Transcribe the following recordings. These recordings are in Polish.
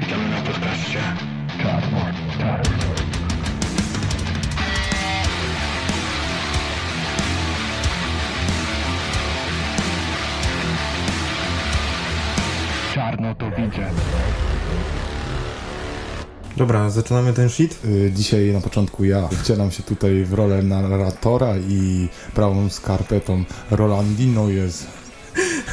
Witamy na podcaście. Czarno, czarno. To widzę. Dobra, zaczynamy ten shit. Y, Dzisiaj na początku ja wcielam się tutaj w rolę narratora i prawą skarpetą Rolandino jest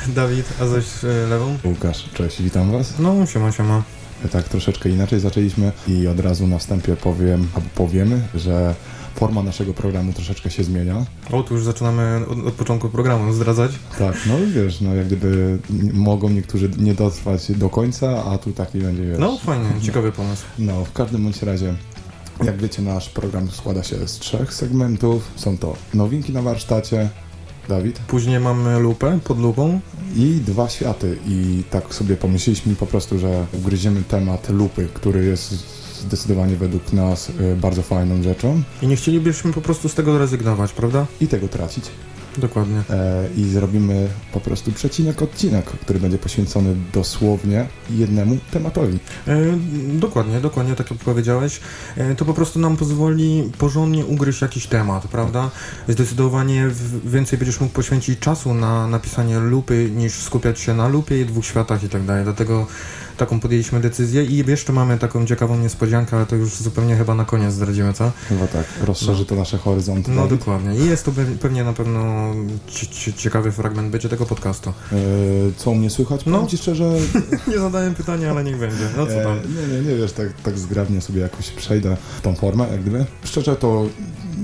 Dawid, a zaś e, lewą? Łukasz. Cześć, witam was. No, siema, siema. Tak troszeczkę inaczej zaczęliśmy i od razu na wstępie powiem, albo powiemy, że forma naszego programu troszeczkę się zmienia. O, tu już zaczynamy od, od początku programu zdradzać. Tak, no wiesz, no jak gdyby mogą niektórzy nie dotrwać do końca, a tu taki będzie, wiesz. No, fajnie, ciekawy pomysł. No, w każdym bądź razie, jak wiecie, nasz program składa się z trzech segmentów. Są to nowinki na warsztacie, Dawid, Później mamy lupę pod lupą. i dwa światy. I tak sobie pomyśleliśmy po prostu, że ugryziemy temat lupy, który jest zdecydowanie według nas y, bardzo fajną rzeczą I nie chcielibyśmy po prostu z tego rezygnować, prawda? i tego tracić. Dokładnie. E, I zrobimy po prostu przecinek odcinek, który będzie poświęcony dosłownie jednemu tematowi. E, dokładnie, dokładnie, tak jak powiedziałeś. E, to po prostu nam pozwoli porządnie ugryźć jakiś temat, prawda? Zdecydowanie więcej będziesz mógł poświęcić czasu na napisanie lupy, niż skupiać się na lupie i dwóch światach i tak dalej. Dlatego taką podjęliśmy decyzję i jeszcze mamy taką ciekawą niespodziankę, ale to już zupełnie chyba na koniec zdradzimy, co? Chyba tak, rozszerzy to nasze horyzonty. No Dawid. dokładnie. I jest to pe- pewnie na pewno ci- ci- ciekawy fragment będzie tego podcastu. E, co u mnie słychać? No. Ci szczerze, Nie zadałem pytania, ale niech będzie. No co tam? E, nie, nie, nie, wiesz, tak, tak zgrabnie sobie jakoś przejdę tą formę, jak gdyby. Szczerze to,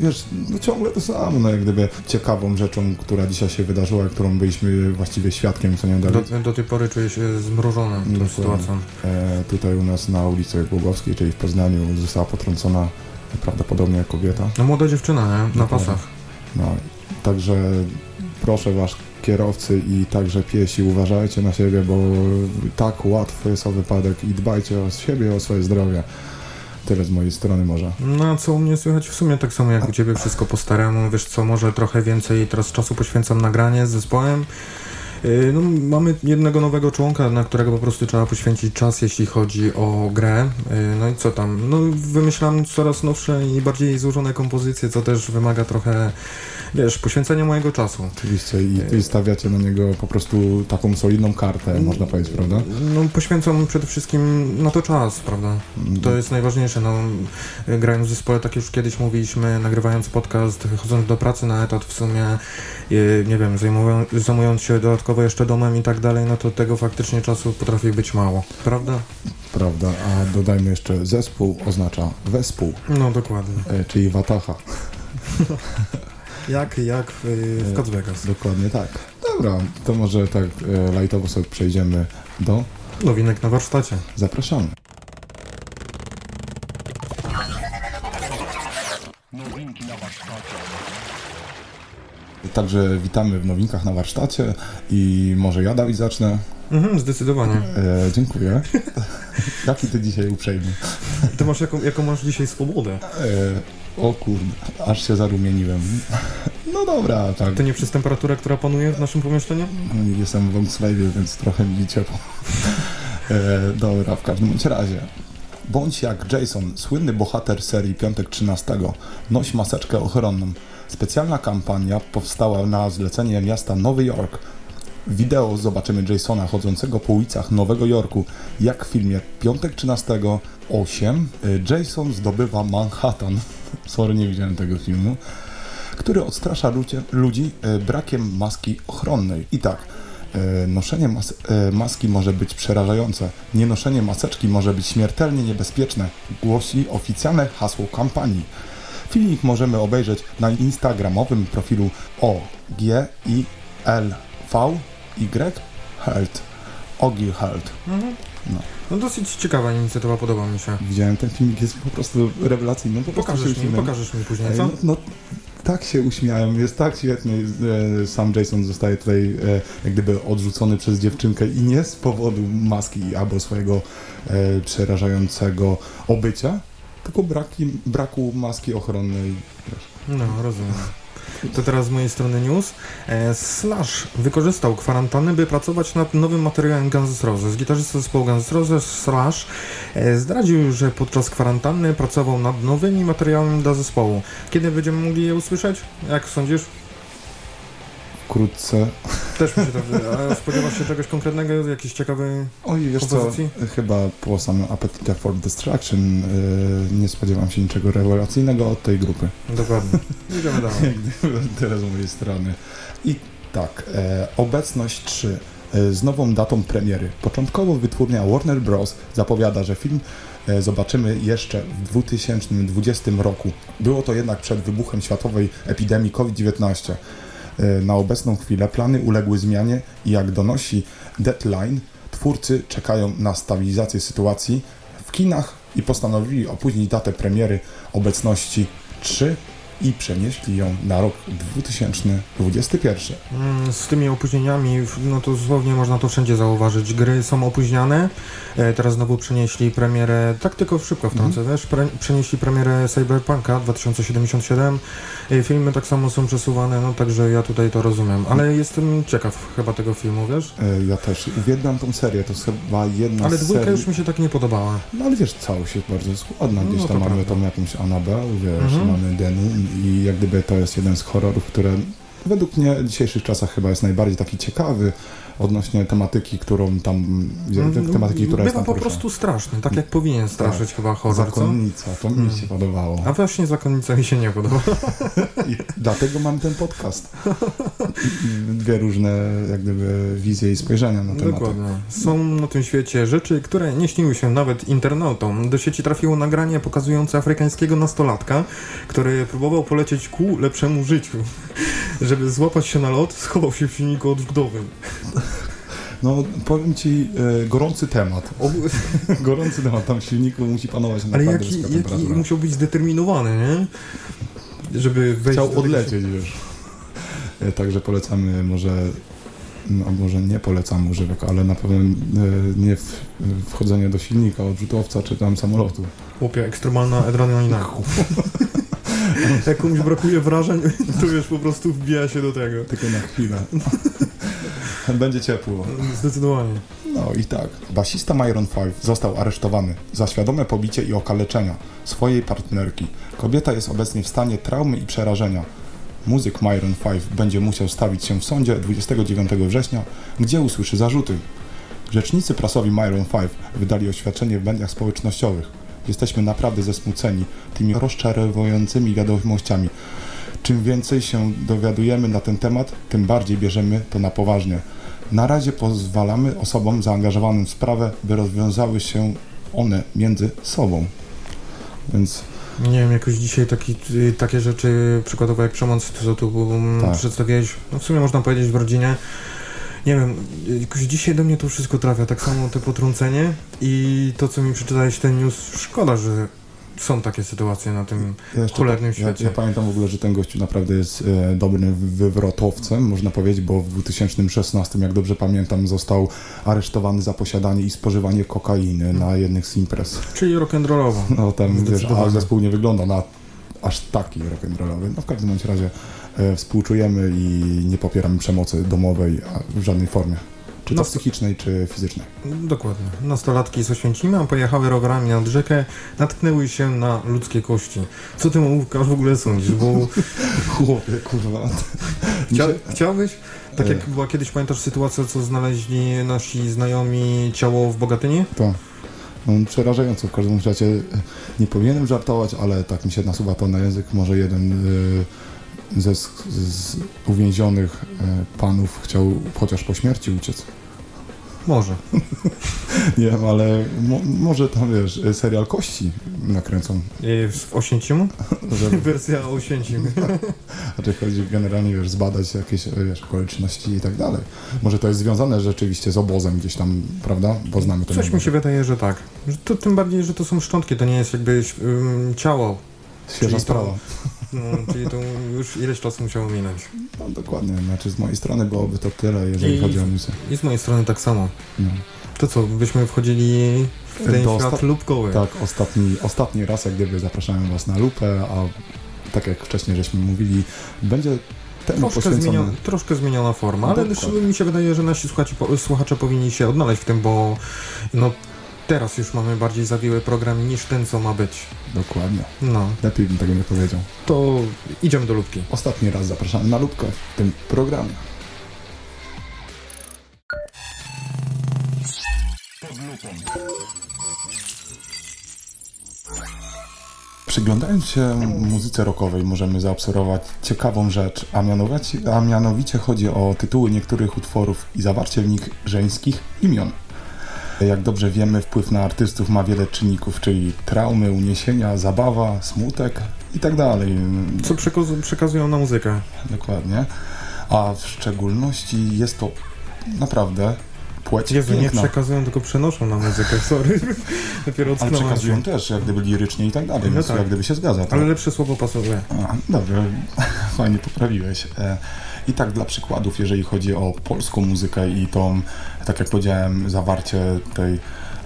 wiesz, no ciągle to samo, no jak gdyby ciekawą rzeczą, która dzisiaj się wydarzyła, którą byliśmy właściwie świadkiem, co nie Do, Dawid? do tej pory czuję się zmrożony tą Dokładnie. sytuacją. E, tutaj u nas na ulicy Głogowskiej, czyli w Poznaniu, została potrącona prawdopodobnie kobieta. No młoda dziewczyna, nie? Na Dokładnie. pasach. No, także proszę was, kierowcy i także piesi, uważajcie na siebie, bo tak łatwo jest o wypadek i dbajcie o siebie, o swoje zdrowie. Tyle z mojej strony może. No co u mnie słychać? W sumie tak samo jak u Ciebie, wszystko po staremu. Wiesz co, może trochę więcej teraz czasu poświęcam nagranie z zespołem. Yy, No, mamy jednego nowego członka, na którego po prostu trzeba poświęcić czas, jeśli chodzi o grę. Yy, No i co tam? No, wymyślam coraz nowsze i bardziej złożone kompozycje, co też wymaga trochę, wiesz, poświęcenia mojego czasu. Oczywiście i, i stawiacie na niego po prostu taką solidną kartę, można powiedzieć, prawda? No, poświęcam przede wszystkim na to czas, prawda? To jest najważniejsze. No, y, grając w zespole, tak już kiedyś mówiliśmy, nagrywając podcast, chodząc do pracy na etat w sumie, y, nie wiem, zajmują, zajmując się dodatkowo jeszcze domem i tak dalej, no to tego faktycznie czasu potrafi być mało, prawda? Prawda, a dodajmy jeszcze zespół oznacza wespół, No dokładnie. e, czyli watacha. Jak, jak y, w Cod Vegas. Dokładnie tak. Dobra, to może tak e, lightowo sobie przejdziemy do... Nowinek na warsztacie. Zapraszamy. Także witamy w nowinkach na warsztacie i może ja, Dawid, zacznę. Mhm, zdecydowanie. E, dziękuję. Jaki ty dzisiaj uprzejmy. Ty masz jaką, jaką masz dzisiaj swobodę? E, o kurde, aż się zarumieniłem. No dobra, tak. To nie przez temperaturę, która panuje w naszym pomieszczeniu? Jestem w Wąslewie, więc trochę mi ciepło. E, dobra, w każdym razie. Bądź jak Jason, słynny bohater serii Piątek 13, noś maseczkę ochronną. Specjalna kampania powstała na zlecenie miasta Nowy Jork. W wideo zobaczymy Jasona chodzącego po ulicach Nowego Jorku, jak w filmie Piątek 13 8 y, Jason zdobywa Manhattan. Sorry, nie widziałem tego filmu który odstrasza ludzie, ludzi e, brakiem maski ochronnej. I tak, e, noszenie mas maski może być przerażające, nienoszenie maseczki może być śmiertelnie niebezpieczne, głosi oficjalne hasło kampanii. Filmik możemy obejrzeć na instagramowym profilu OGILVY Health. Ogi Health. No dosyć ciekawa inicjatywa, podoba mi się. Widziałem ten filmik, jest po prostu rewelacyjny. Po prostu Pokażesz mi, uśmiechnąłem. pokażesz mi później, Ej, co? No, no, tak się uśmiałem, jest tak świetny. E, Sam Jason zostaje tutaj e, jak gdyby odrzucony przez dziewczynkę i nie z powodu maski albo swojego e, przerażającego obycia, tylko braki, braku maski ochronnej. No, rozumiem. To teraz z mojej strony news. E, Slash wykorzystał kwarantannę, by pracować nad nowym materiałem Guns N' Roses. Gitarzysta zespołu Guns N' Roses, Slash, e, zdradził, że podczas kwarantanny pracował nad nowymi materiałami dla zespołu. Kiedy będziemy mogli je usłyszeć? Jak sądzisz? Wkrótce. Też mi się tak wydaje. A spodziewasz się czegoś konkretnego? Jakiś ciekawy... Oj, wiesz co, Kompozycji? chyba po samym Appetite for Destruction yy, nie spodziewam się niczego rewelacyjnego od tej grupy. Dokładnie. Idziemy dalej. Tyle z mojej strony. I tak, e, obecność 3 e, z nową datą premiery. Początkowo wytwórnia Warner Bros. zapowiada, że film e, zobaczymy jeszcze w 2020 roku. Było to jednak przed wybuchem światowej epidemii COVID-19. E, na obecną chwilę plany uległy zmianie i jak donosi Deadline, twórcy czekają na stabilizację sytuacji w kinach i postanowili opóźnić datę premiery obecności 3 i przenieśli ją na rok 2021. Mm, Z tymi opóźnieniami, no to dosłownie można to wszędzie zauważyć. Gry są opóźniane. E, teraz znowu przenieśli premierę, tak tylko szybko wtrącę, wiesz, pre, przenieśli premierę Cyberpunka 2077. E, filmy tak samo są przesuwane, no także ja tutaj to rozumiem. Ale jestem ciekaw chyba tego filmu, wiesz? E, Ja też uwielbiam tą serię, to jest chyba jedna Ale z dwójka serii... już mi się tak nie podobała. No ale wiesz, całość jest bardzo składna. Gdzieś No, tam mamy prawda. tą jakąś Annabelle, wiesz, Mhm. mamy Denun i jak gdyby to jest jeden z horrorów, które według mnie w dzisiejszych czasach chyba jest najbardziej taki ciekawy odnośnie tematyki, którą tam, tematyki, która jest Bywa tam po prostu straszny, tak jak powinien straszyć chyba horror, co? Zakonnica, to mi Mm. się podobało. A właśnie Zakonnica mi się nie podoba. I dlatego mam ten podcast. Dwie różne jak gdyby wizje i spojrzenia na temat. Dokładnie. Są na tym świecie rzeczy, które nie śniły się nawet internautom. Do sieci trafiło nagranie pokazujące afrykańskiego nastolatka, który próbował polecieć ku lepszemu życiu. Żeby złapać się na lot, schował się w silniku odwrótowym. No powiem ci, e, gorący temat. Gorący temat, tam w silniku musi panować Ale jaki, jaki musiał być zdeterminowany, nie? Żeby wejść Chciał odlecieć już. E, Także polecamy może, no może nie polecam używek, ale na pewno e, nie w, wchodzenie do silnika, odrzutowca czy tam samolotu. Chłopie, ekstremalna adrenalina. Jak komuś brakuje wrażeń, to już po prostu wbija się do tego. Tylko na chwilę. Będzie ciepło. Zdecydowanie. No i tak. Basista Myron 5 został aresztowany za świadome pobicie i okaleczenia swojej partnerki. Kobieta jest obecnie w stanie traumy i przerażenia. Muzyk Myron 5 będzie musiał stawić się w sądzie 29 września, gdzie usłyszy zarzuty. Rzecznicy prasowi Myron 5 wydali oświadczenie w mediach społecznościowych. Jesteśmy naprawdę zesmuceni tymi rozczarowującymi wiadomościami. Czym więcej się dowiadujemy na ten temat, tym bardziej bierzemy to na poważnie. Na razie pozwalamy osobom zaangażowanym w sprawę, by rozwiązały się one między sobą. Więc Nie wiem, jakoś dzisiaj taki, y, takie rzeczy przykładowo jak przemoc, co tu um, Tak. przedstawiałeś, no w sumie można powiedzieć w rodzinie. Nie wiem, jakoś dzisiaj do mnie to wszystko trafia, tak samo te potrącenie i to, co mi przeczytałeś ten news, szkoda, że są takie sytuacje na tym ja cholernym ja, świecie. ja pamiętam w ogóle, że ten gościu naprawdę jest e, dobrym wywrotowcem, można powiedzieć, bo w 2016, jak dobrze pamiętam, został aresztowany za posiadanie i spożywanie kokainy na jednych z imprez. Czyli rock'n'rollowo. No tam wiesz, a zespół nie wygląda na aż taki rock'n'rollowy. No w każdym bądź razie e, współczujemy i nie popieramy przemocy domowej w żadnej formie. Czy to No, psychicznej, czy fizycznej. Dokładnie. Nastolatki z Oświęcima pojechały rowerami nad rzekę, natknęły się na ludzkie kości. Co ty Łukasz w ogóle sądzisz? Bo Chłopie, kurwa. chcia, chciałbyś? Tak E. jak była kiedyś, pamiętasz sytuację, co znaleźli nasi znajomi ciało w Bogatyni? No, przerażająco w każdym razie. Nie powinienem żartować, ale tak mi się nasuwa to na język. Może jeden e, ze z uwięzionych e, panów chciał chociaż po śmierci uciec. Może. Nie wiem, ale mo, może tam wiesz, serial kości nakręcą. I w Oświęcimiu? Żeby, Wersja o Oświęcim. znaczy chodzi generalnie, wiesz, zbadać jakieś wiesz, okoliczności i tak dalej. Może to jest związane rzeczywiście z obozem gdzieś tam, prawda? Bo znamy to. Coś mi się wydaje, że tak. Że to, tym bardziej, że to są szczątki, to nie jest jakby ym, ciało. Świeża czyli to- sprawa. No, czyli to już ileś czasu musiało minąć. No, dokładnie, znaczy z mojej strony byłoby to tyle, jeżeli I- chodzi o newsy. I z mojej strony tak samo. No. To co, byśmy wchodzili w ten Do świat lubkowy. Tak, ostatni, ostatni raz jak gdyby zapraszałem Was na lupę, a tak jak wcześniej żeśmy mówili, będzie temu Troszkę, zmieniona, troszkę zmieniona forma, ale mi się wydaje, że nasi słuchacze, po- słuchacze powinni się odnaleźć w tym, bo no, teraz już mamy bardziej zawiły program niż ten, co ma być. Dokładnie. No, Lepiej bym tego nie powiedział. to idziemy do lubki. Ostatni raz zapraszamy na Lubkę w tym programie. Przyglądając się muzyce rockowej możemy zaobserwować ciekawą rzecz, a mianowicie, a mianowicie chodzi o tytuły niektórych utworów i zawarcie w nich żeńskich imion. Jak dobrze wiemy, wpływ na artystów ma wiele czynników, czyli traumy, uniesienia, zabawa, smutek i tak dalej. Co przekaz- przekazują na muzykę. Dokładnie. A w szczególności jest to naprawdę płeć Jezu, nie piękna. przekazują, tylko przenoszą na muzykę, sorry. Dopiero Ale przekazują się. też, jak gdyby lirycznie i tak dalej, No więc tak. jak gdyby się zgadza. To... Ale lepsze słowo pasuje. A, dobrze, fajnie poprawiłeś. E, I tak dla przykładów, jeżeli chodzi o polską muzykę i tą, tak jak powiedziałem, zawarcie tej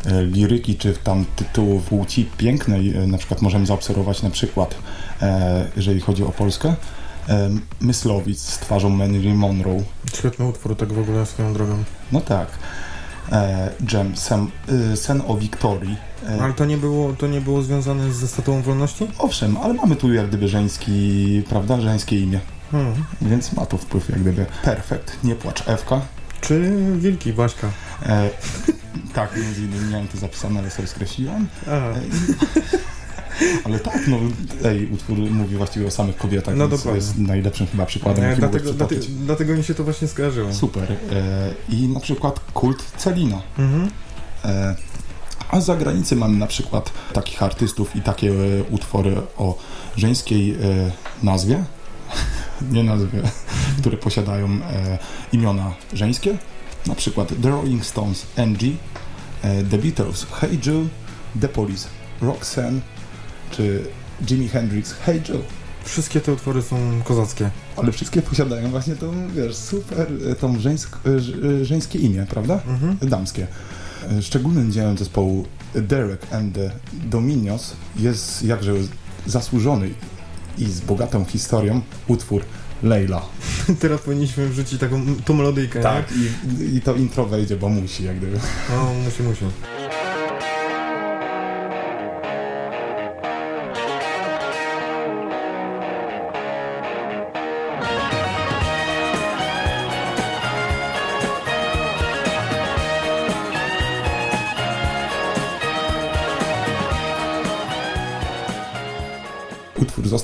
e, liryki, czy tam tytułów płci pięknej, e, na przykład możemy zaobserwować na przykład, e, jeżeli chodzi o Polskę, Myslowic z twarzą Marilyn Monroe, Świetny utwór, tak w ogóle swoją drogą. No tak. E, Jem, sen, y, sen o Wiktorii. E, Ale to nie było, to nie było związane ze Statuą Wolności? Owszem, ale mamy tu jak gdyby żeński, prawda, żeńskie imię, Hmm. więc ma to wpływ jak gdyby. Perfekt, nie płacz Ewka. Czy Wilki, Baśka? E, tak, między innymi miałem to zapisane, ale sobie skreśliłem. E, ale tak, no, ej, utwór mówi właściwie o samych kobietach, No dokładnie. jest najlepszym chyba przykładem, jaki dlatego, dlatego, dlatego mi się to właśnie skojarzyło. Super. E, I na przykład kult Celina. Mhm. E, A z zagranicy mamy na przykład takich artystów i takie e, utwory o żeńskiej e, nazwie, nie nazwie, które posiadają e, imiona żeńskie, na przykład The Rolling Stones, Angie, e, The Beatles, Hey Joe, The Police, Roxanne, czy Jimi Hendrix, Hey Joe. Wszystkie te utwory są kozackie. Ale wszystkie posiadają właśnie tą, wiesz, super, e, tą żeńsk, e, e, żeńskie imię, prawda? Mhm. damskie. Szczególnym dziełem zespołu Derek and the Dominions jest jakże zasłużony i z bogatą historią utwór Leila. Teraz powinniśmy wrzucić taką tą melodyjkę. Tak, i, i to intro wejdzie, bo musi, jak gdyby. No, musi, musi.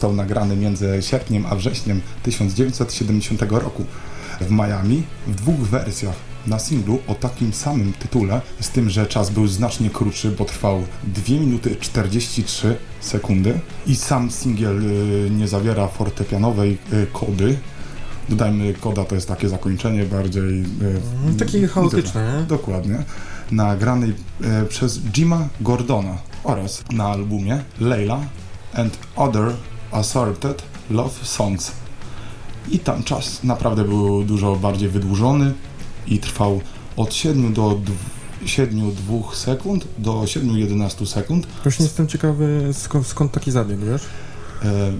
Został nagrany między sierpniem a wrześniem 1970 roku w Miami w dwóch wersjach na singlu o takim samym tytule, z tym, że czas był znacznie krótszy, bo trwał 2 minuty 43 sekundy i sam singiel y, nie zawiera fortepianowej y, kody. Dodajmy, koda to jest takie zakończenie bardziej... Mm, Takie chaotyczne, nie? Dokładnie. Nagranej e, przez Jima Gordona oraz na albumie Layla and Other Assorted Love Songs. I tam czas naprawdę był dużo bardziej wydłużony i trwał od 7 do 7-2 sekund do 7-11 sekund. Właśnie jestem ciekawy, skąd, skąd taki zabieg, wiesz? E,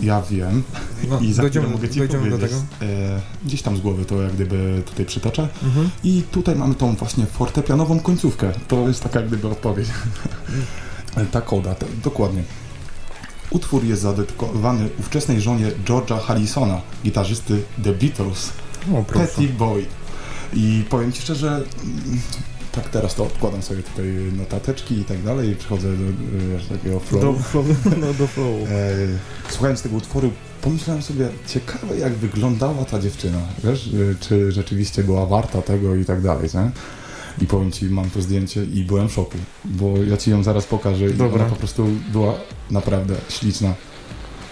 ja wiem No, i za dojdziemy, mogę Ci dojdziemy do powiedzieć. tego. E, gdzieś tam z głowy to jak gdyby tutaj przytoczę. Mhm. I tutaj mamy tą właśnie fortepianową końcówkę. To jest taka jak gdyby odpowiedź. Ta koda, dokładnie. Utwór jest zadedykowany ówczesnej żonie George'a Harrisona, gitarzysty The Beatles, O, proszę. Petty Boy. I powiem Ci szczerze, mm, tak teraz to odkładam sobie tutaj notateczki i tak dalej i przechodzę do e, takiego flow. Do flow. No, do flow. E, słuchając tego utworu, pomyślałem sobie, ciekawe jak wyglądała ta dziewczyna, wiesz, e, czy rzeczywiście była warta tego i tak dalej, nie? I powiem Ci, mam to zdjęcie i byłem w szoku, bo ja Ci ją zaraz pokażę i Dobra. ona po prostu była naprawdę śliczna.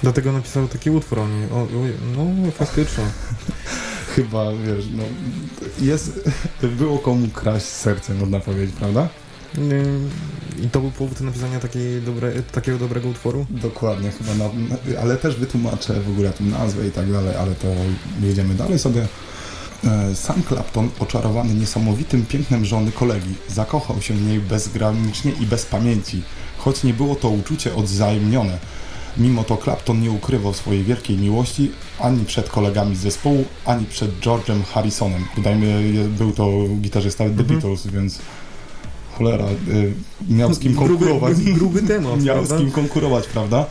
Dlatego napisał taki utwór o niej. O, o, no, faktycznie. Chyba, wiesz, no, jest, było komu kraść serce, można powiedzieć, prawda? Nie, I to był powód napisania takiej dobre, takiego dobrego utworu? Dokładnie, chyba, na, ale też wytłumaczę w ogóle tą nazwę i tak dalej, ale to jedziemy dalej sobie. E, Sam Clapton, oczarowany niesamowitym pięknem żony kolegi, zakochał się w niej bezgranicznie i bez pamięci, choć nie było to uczucie odwzajemnione. Mimo to Clapton nie ukrywał swojej wielkiej miłości ani przed kolegami z zespołu, ani przed George'em Harrisonem. Dodajmy, był to gitarzysta The Mhm. Beatles, więc cholera, y, miał z kim Gruby, konkurować. gruby temat, Miał z kim konkurować, prawda?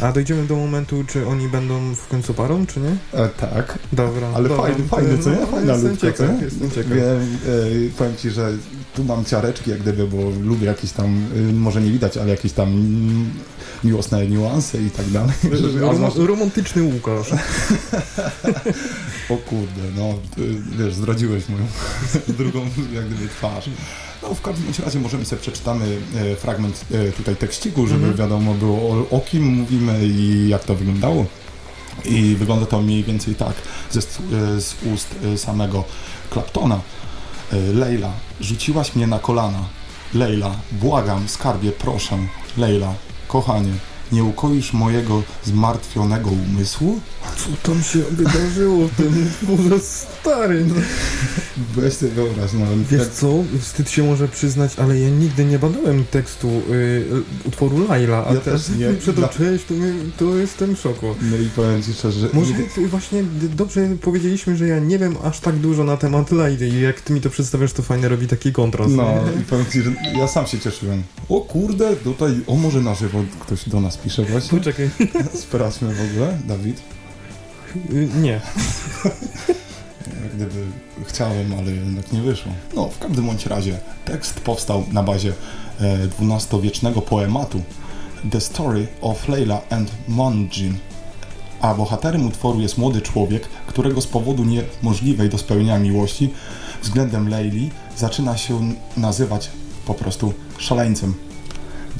A dojdziemy do momentu, czy oni będą w końcu parą, czy nie? E, tak. Dobra. Ale dobra. fajny, fajny, co nie? No, Fajna jestem ludka, co ciekaw, nie? Jestem ciekaw. Wiem, e, powiem Ci, że tu mam ciareczki jak gdyby, bo lubię jakieś tam, e, może nie widać, ale jakieś tam miłosne niuanse i tak dalej. Rom romantyczny Łukasz. O kurde, no y, wiesz, zdradziłeś moją drugą jak gdyby twarz. No w każdym razie możemy sobie przeczytamy e, fragment tutaj tekściku, żeby Mhm. wiadomo było o, o kim mówimy i jak to wyglądało. I wygląda to mniej więcej tak ze, z ust samego Claptona. Leila, rzuciłaś mnie na kolana. Leila, błagam, skarbie, proszę. Leila, kochanie, nie ukoisz mojego zmartwionego umysłu? Co tam się wydarzyło w tym stary? No. Weź sobie wyobraź, no. Wiesz jak- co, wstyd się może przyznać, ale ja nigdy nie badałem tekstu y, utworu Laila, a Ja teraz też nie. przytoczyłeś, to, to jestem w szoku. No i powiem Ci szczerze, że Może nigdy- właśnie dobrze powiedzieliśmy, że ja nie wiem aż tak dużo na temat Laili i jak ty mi to przedstawiasz, to fajnie robi taki kontrast. No i powiem Ci, że ja sam się cieszyłem. O kurde, tutaj, o może na żywo ktoś do nas pisze właśnie. Poczekaj. Sprawdźmy w ogóle, Dawid. Y, nie. Jak gdyby chciałem, ale jednak nie wyszło. No, w każdym bądź razie tekst powstał na bazie e, XII-wiecznego poematu The Story of Leila and Monjin, a bohaterem utworu jest młody człowiek, którego z powodu niemożliwej do spełnienia miłości względem Leili zaczyna się nazywać po prostu szaleńcem.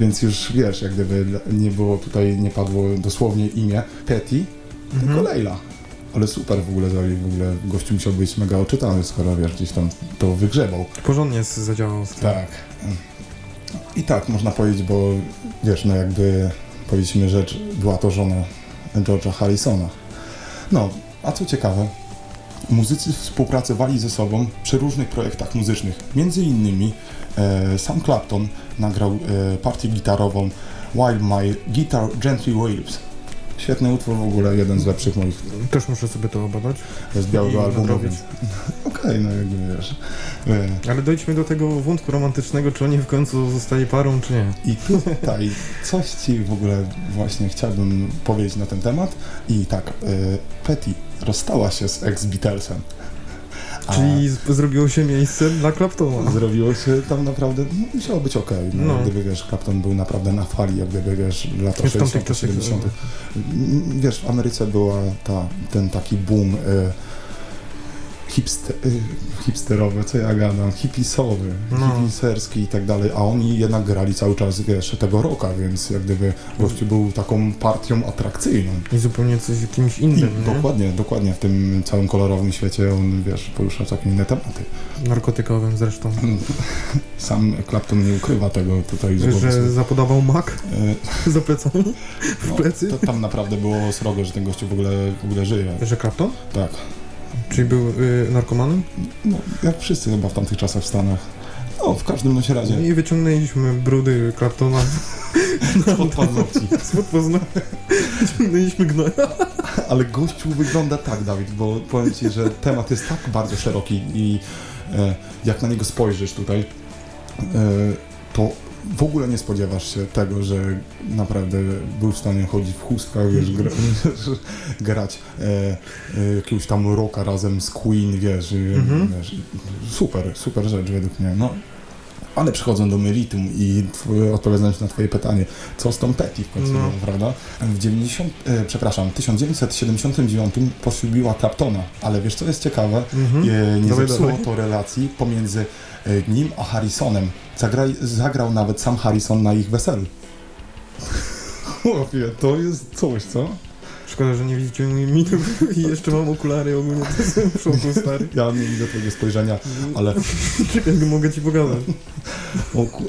Więc już wiesz, jak gdyby nie było tutaj, nie padło dosłownie imię Petty, tylko Mhm. Leila. Ale super w ogóle, w ogóle gościu musiał być mega oczytany, skoro wiesz, gdzieś tam to wygrzebał. Porządnie zadziałał z tym. Tak. I tak można powiedzieć, bo wiesz, no jakby powiedzmy rzecz, była to żona George'a Harrisona. No, a co ciekawe, muzycy współpracowali ze sobą przy różnych projektach muzycznych. Między innymi sam Clapton nagrał e, partię gitarową While My Guitar Gently Waves. Świetny utwór w ogóle, jeden z lepszych moich Też muszę sobie to obadać. z białego albumu. więc- Okej, no jakby wiesz. E, Ale dojdźmy do tego wątku romantycznego, czy oni w końcu zostali parą, czy nie. I tutaj coś Ci w ogóle właśnie chciałbym powiedzieć na ten temat. I tak, Petty rozstała się z ex-Beatlesem. Czyli z- zrobiło się miejsce dla Claptona. zrobiło się tam naprawdę, no, musiało być okej. No, No. Gdyby wiesz, Clapton był naprawdę na fali, jak gdyby wiesz, lata W tamtych 60 czasach- 70 Mm, Wiesz, w Ameryce była ta, ten taki boom y, hipster, y, hipsterowy, co ja gadam, hipisowy, No. hipiserski i tak dalej, a oni jednak grali cały czas, wiesz, tego rocka, więc jak gdyby gościu był taką partią atrakcyjną. I zupełnie coś kimś I innym, nie? dokładnie, dokładnie w tym całym kolorowym świecie on, wiesz, porusza takie inne tematy. Narkotykowym zresztą. Sam Clapton nie ukrywa tego tutaj z głowy Że zapodawał mak E, za plecami w no, plecy. to, tam naprawdę było srogo, że ten gościu w ogóle, w ogóle żyje. Że Clapton? Tak. Czyli był y, narkomanem? No, jak wszyscy chyba w tamtych czasach w Stanach. No, w każdym razie. I wyciągnęliśmy brudy Claptona Spod paznokci. spod poznania. Wyciągnęliśmy gnoja. Ale gościu wygląda tak, Dawid, bo powiem Ci, że temat jest tak bardzo szeroki i e, jak na niego spojrzysz tutaj, e, to w ogóle nie spodziewasz się tego, że naprawdę był w stanie chodzić w chustkach, wiesz, gra, grać e, e, jakiegoś tam rocka razem z Queen, wiesz, Mhm. wiesz super, super rzecz według mnie, no. Ale przechodzą do meritum i odpowiadając na twoje pytanie, co z tą Petty w końcu, No. prawda? W 90, e, przepraszam, 1979 poślubiła Claptona, ale wiesz co jest ciekawe? Mhm. E, nie Dawaj, zepsuło to relacji pomiędzy e, nim a Harrisonem. Zagraj, zagrał nawet sam Harrison na ich weselu. Chłopie, to jest coś, co? Szkoda, że nie widzicie mojej miny i jeszcze mam okulary ogólnie, to jestem w szoku, stary. Ja nie widzę twojego spojrzenia, ale... Czekaj, mogę ci pokazać. O, ku...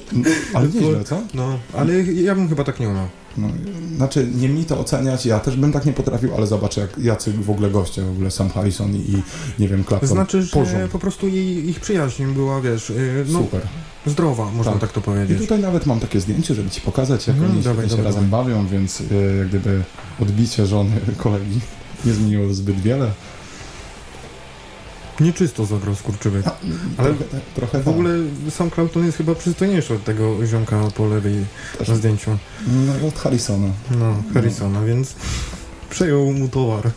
Ale nieźle, co? No, ale ja bym chyba tak nie umiał. No, znaczy, nie mi to oceniać, ja też bym tak nie potrafił, ale zobaczę, jak, jacy w ogóle goście, w ogóle Sam Harrison i, i nie wiem, Clapton. Znaczy, że po prostu jej, ich przyjaźń była, wiesz, y, no, Super. zdrowa, można Tak. tak, to I powiedzieć. tutaj nawet mam takie zdjęcie, żeby ci pokazać, jak Mhm, oni dawaj, się dawaj, razem bawią, więc e, jak gdyby odbicie żony kolegi nie zmieniło zbyt wiele. Nieczysto zagrał skurczybyk. Ale trochę, trochę W ogóle sam Clapton jest chyba przystojniejszy od tego ziomka po lewej Też. na zdjęciu. tak. No, od Harrisona. No, Harrisona, więc przejął mu towar.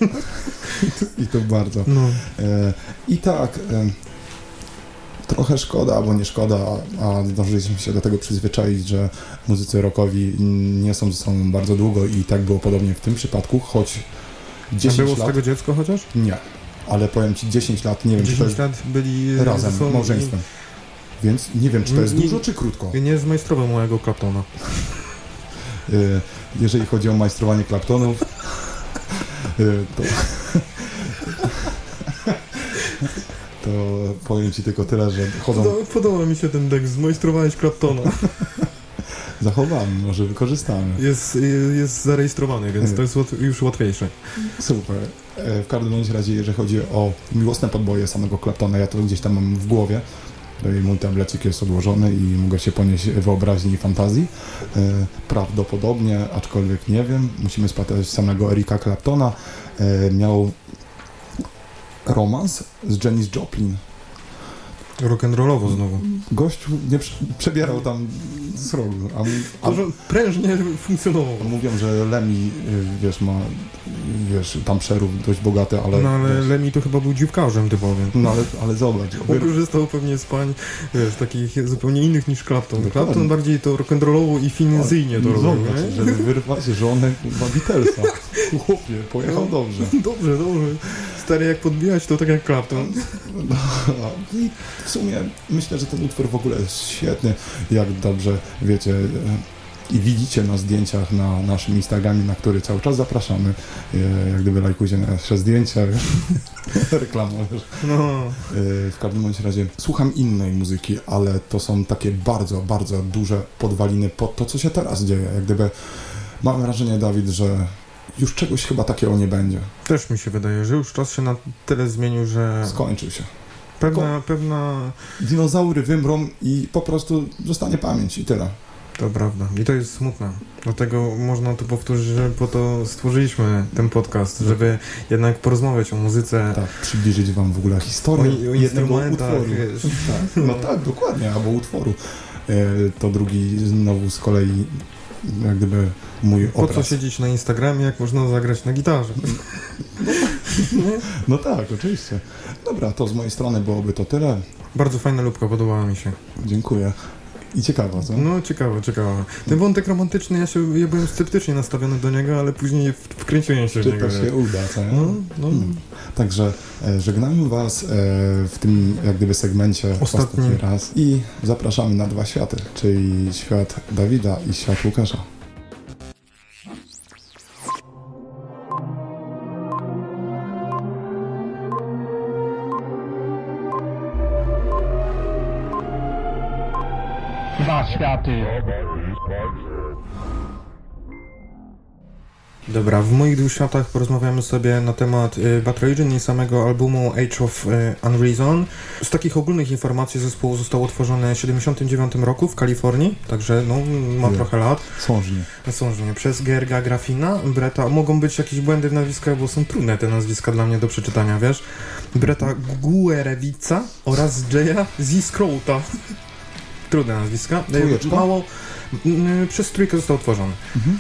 I to bardzo. No. E, I tak, e, trochę szkoda, albo nie szkoda, a, a zdążyliśmy się do tego przyzwyczaić, że muzycy rockowi nie są ze sobą bardzo długo i tak było podobnie w tym przypadku, choć A 10 było z lat... tego dziecko chociaż? Nie, ale powiem ci 10 lat, nie wiem, czy to 10 jest lat byli razem, ze sobą małżeństwem. Więc nie wiem, czy to jest Nie- dużo, czy krótko. I nie zmajstrował mojego Claptona. E, Jeżeli chodzi o majstrowanie klaptonów, e, to... To powiem ci tylko tyle, że chodzą No, podoba mi się ten tekst, zmajstrowałeś Claptona. Zachowamy, może wykorzystamy. Jest, jest zarejestrowany, więc to jest już łatwiejsze. Super. E, W każdym razie, jeżeli chodzi o miłosne podboje samego Claptona, ja to gdzieś tam mam w głowie. No i mój tablecik jest odłożony i mogę się ponieść wyobraźni i fantazji. E, Prawdopodobnie, aczkolwiek nie wiem, musimy spytać samego Erika Claptona. E, Miał romans z Janis Joplin. Rock'n'rollowo znowu. Gościu nie prze- przebierał tam z rogu, a, a, To, że prężnie funkcjonował. Mówią, że Lemi, y, wiesz, ma, wiesz, tam przerób dość bogaty, ale... No ale wiesz, Lemmy to chyba był dziwkarzem typowym. no ale, ale zobacz, On korzystał pewnie z pań, wiesz, takich zupełnie innych niż Clapton. Dokładnie. Clapton bardziej to rock'n'rollowo i finezyjnie to robił, zobacz, nie? żeby wyrwać żonę kurwa Beatlesa. Chłopie, pojechał No. dobrze. Dobrze, dobrze. Stary, jak podbijać, to tak jak Clapton. No, I w sumie myślę, że ten utwór w ogóle jest świetny, jak dobrze wiecie e, i widzicie na zdjęciach na naszym Instagramie, na który cały czas zapraszamy. E, Jak gdyby lajkujcie nasze zdjęcia, reklama, wiesz. No. Yy, W każdym bądź razie słucham innej muzyki, ale to są takie bardzo, bardzo duże podwaliny pod to, co się teraz dzieje. Jak gdyby mam wrażenie, Dawid, że już czegoś chyba takiego nie będzie. Też mi się wydaje, że już czas się na tyle zmienił, że Skończył się. pewna, pewna... Dinozaury wymrą i po prostu zostanie pamięć i tyle. To prawda. I to jest smutne. Dlatego można tu powtórzyć, że po to stworzyliśmy ten podcast, żeby jednak porozmawiać o muzyce, Tak, przybliżyć wam w ogóle o, historię o jednego instrumentach, utworu. wiesz. Tak, no tak, dokładnie, albo utworu. E, To drugi znowu z kolei jak gdyby mój Po co obraz. siedzieć na Instagramie, jak można zagrać na gitarze? No tak, oczywiście. Dobra, to z mojej strony byłoby to tyle. Bardzo fajna lubka, podobała mi się. Dziękuję. I ciekawa, co? No, ciekawe, ciekawe. Ten wątek romantyczny, ja się, ja byłem sceptycznie nastawiony do niego, ale później w- wkręciłem się w Czy niego. to się uda, co? No, no. Hmm. Także e, żegnamy Was e, w tym jak gdyby segmencie Ostatni. ostatni raz i zapraszamy na dwa światy, czyli świat Dawida i świat Łukasza. Światy. Dobra, w moich dwóch światach porozmawiamy sobie na temat y, Religion i samego albumu Age of y, Unreason. Z takich ogólnych informacji zespół został utworzony w 79 roku w Kalifornii, także no, ma Nie. trochę lat. Sążnie. Sążnie, przez Gerga Grafina, Breta, mogą być jakieś błędy w nazwiskach, bo są trudne te nazwiska dla mnie do przeczytania, wiesz? Breta Guerewica oraz Jaya Ziskrota. Trudne nazwiska. Trójeczka? Mało, przez trójkę został utworzony. Mhm.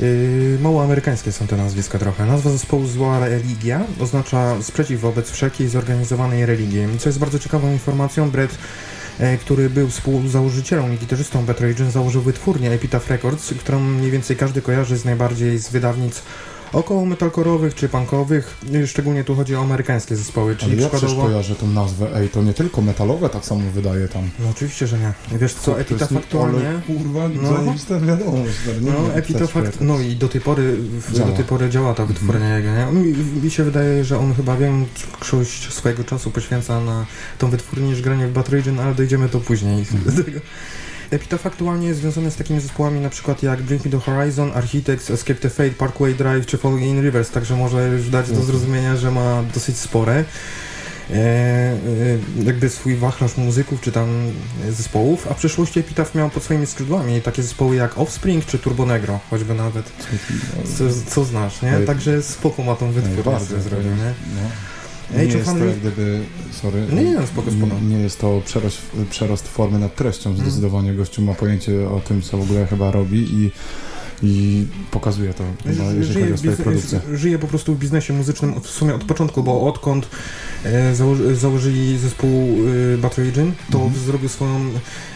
Yy, mało amerykańskie są te nazwiska trochę. Nazwa zespołu Zła Religia oznacza sprzeciw wobec wszelkiej zorganizowanej religii. Co jest bardzo ciekawą informacją, Brett, e, który był współzałożycielem i gitarzystą Bad założył wytwórnię Epitaph Records, którą mniej więcej każdy kojarzy z najbardziej z wydawnic około metalkorowych czy punkowych. Szczególnie tu chodzi o amerykańskie zespoły, Ale czyli ja przecież przykładowo... kojarzę tą nazwę, ej, to nie tylko metalowe tak samo wydaje tam. No oczywiście, że nie. Wiesz co, Epitaph aktualnie... Ale kurwa, No. no. No, też Act, no i do tej pory, Działa. do tej pory działa ta wytwórnia jego, nie? Mi, mi się wydaje, że on chyba większość swojego czasu poświęca na tą wytwórnię niż granie w Bad Religion, ale dojdziemy to później Mhm. Epitaph aktualnie jest związany z takimi zespołami na przykład jak Bring Me The Horizon, Architects, Escape the Fate, Parkway Drive czy Falling in Rivers, także może już dać do Mhm. zrozumienia, że ma dosyć spore e, e, jakby swój wachlarz muzyków czy tam zespołów, a w przyszłości Epitaph miał pod swoimi skrzydłami takie zespoły jak Offspring czy Turbo Negro, choćby nawet, co, co znasz, nie? Także spoko ma tą wytwórnię zrobił, nie? No. Age Nie of jest to jak gdyby, sorry, Nie, nie, spoko, spoko. Nie, nie jest to przerost, przerost formy nad treścią, Mhm. zdecydowanie gościu ma pojęcie o tym, co w ogóle chyba robi i, i pokazuje to, chyba, jeżeli chodzi o swoje produkcje. żyje po prostu w biznesie muzycznym od, w sumie od początku, bo odkąd e, założy, założyli zespół e, Battle Agent, to Mhm. zrobił swoją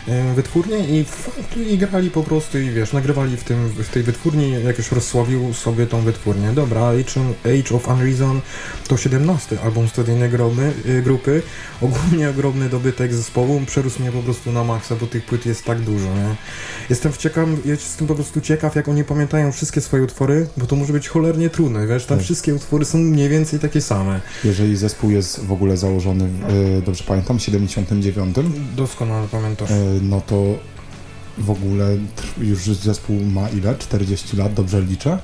e, wytwórnię i, w, i grali po prostu i wiesz, nagrywali w, tym, w tej wytwórni, jakoś rozsławił sobie tą wytwórnię. Dobra, Age, Age of Unreason to 17 album studyjny gromy, e, grupy, ogólnie ogromny dobytek zespołu, przerósł mnie po prostu na maksa, bo tych płyt jest tak dużo, nie? Jestem, ciekaw, jestem po prostu ciekaw, jak oni pamiętają wszystkie swoje utwory, bo to może być cholernie trudne, wiesz, tam Tak. wszystkie utwory są mniej więcej takie same. Jeżeli zespół jest w ogóle założony, e, dobrze pamiętam, w 79, Doskonale pamiętasz. e, no to w ogóle już zespół ma ile? 40 lat, dobrze liczę?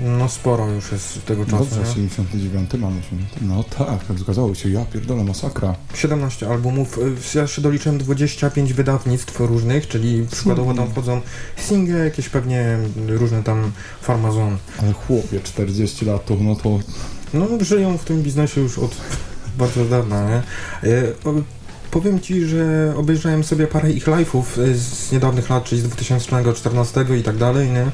No sporo już jest tego czasu, Dobrze, nie? 79 mamy się. No tak, tak zgadzało się. Ja pierdolę, masakra. 17 albumów, ja jeszcze doliczyłem 25 wydawnictw różnych, czyli przykładowo tam wchodzą single, jakieś pewnie różne tam farmazony. Ale chłopie, 40 lat to, no to No, żyją w tym biznesie już od bardzo dawna, nie? Po- Powiem Ci, że obejrzałem sobie parę ich live'ów e, z niedawnych lat, czyli z 2014 i tak dalej, nie?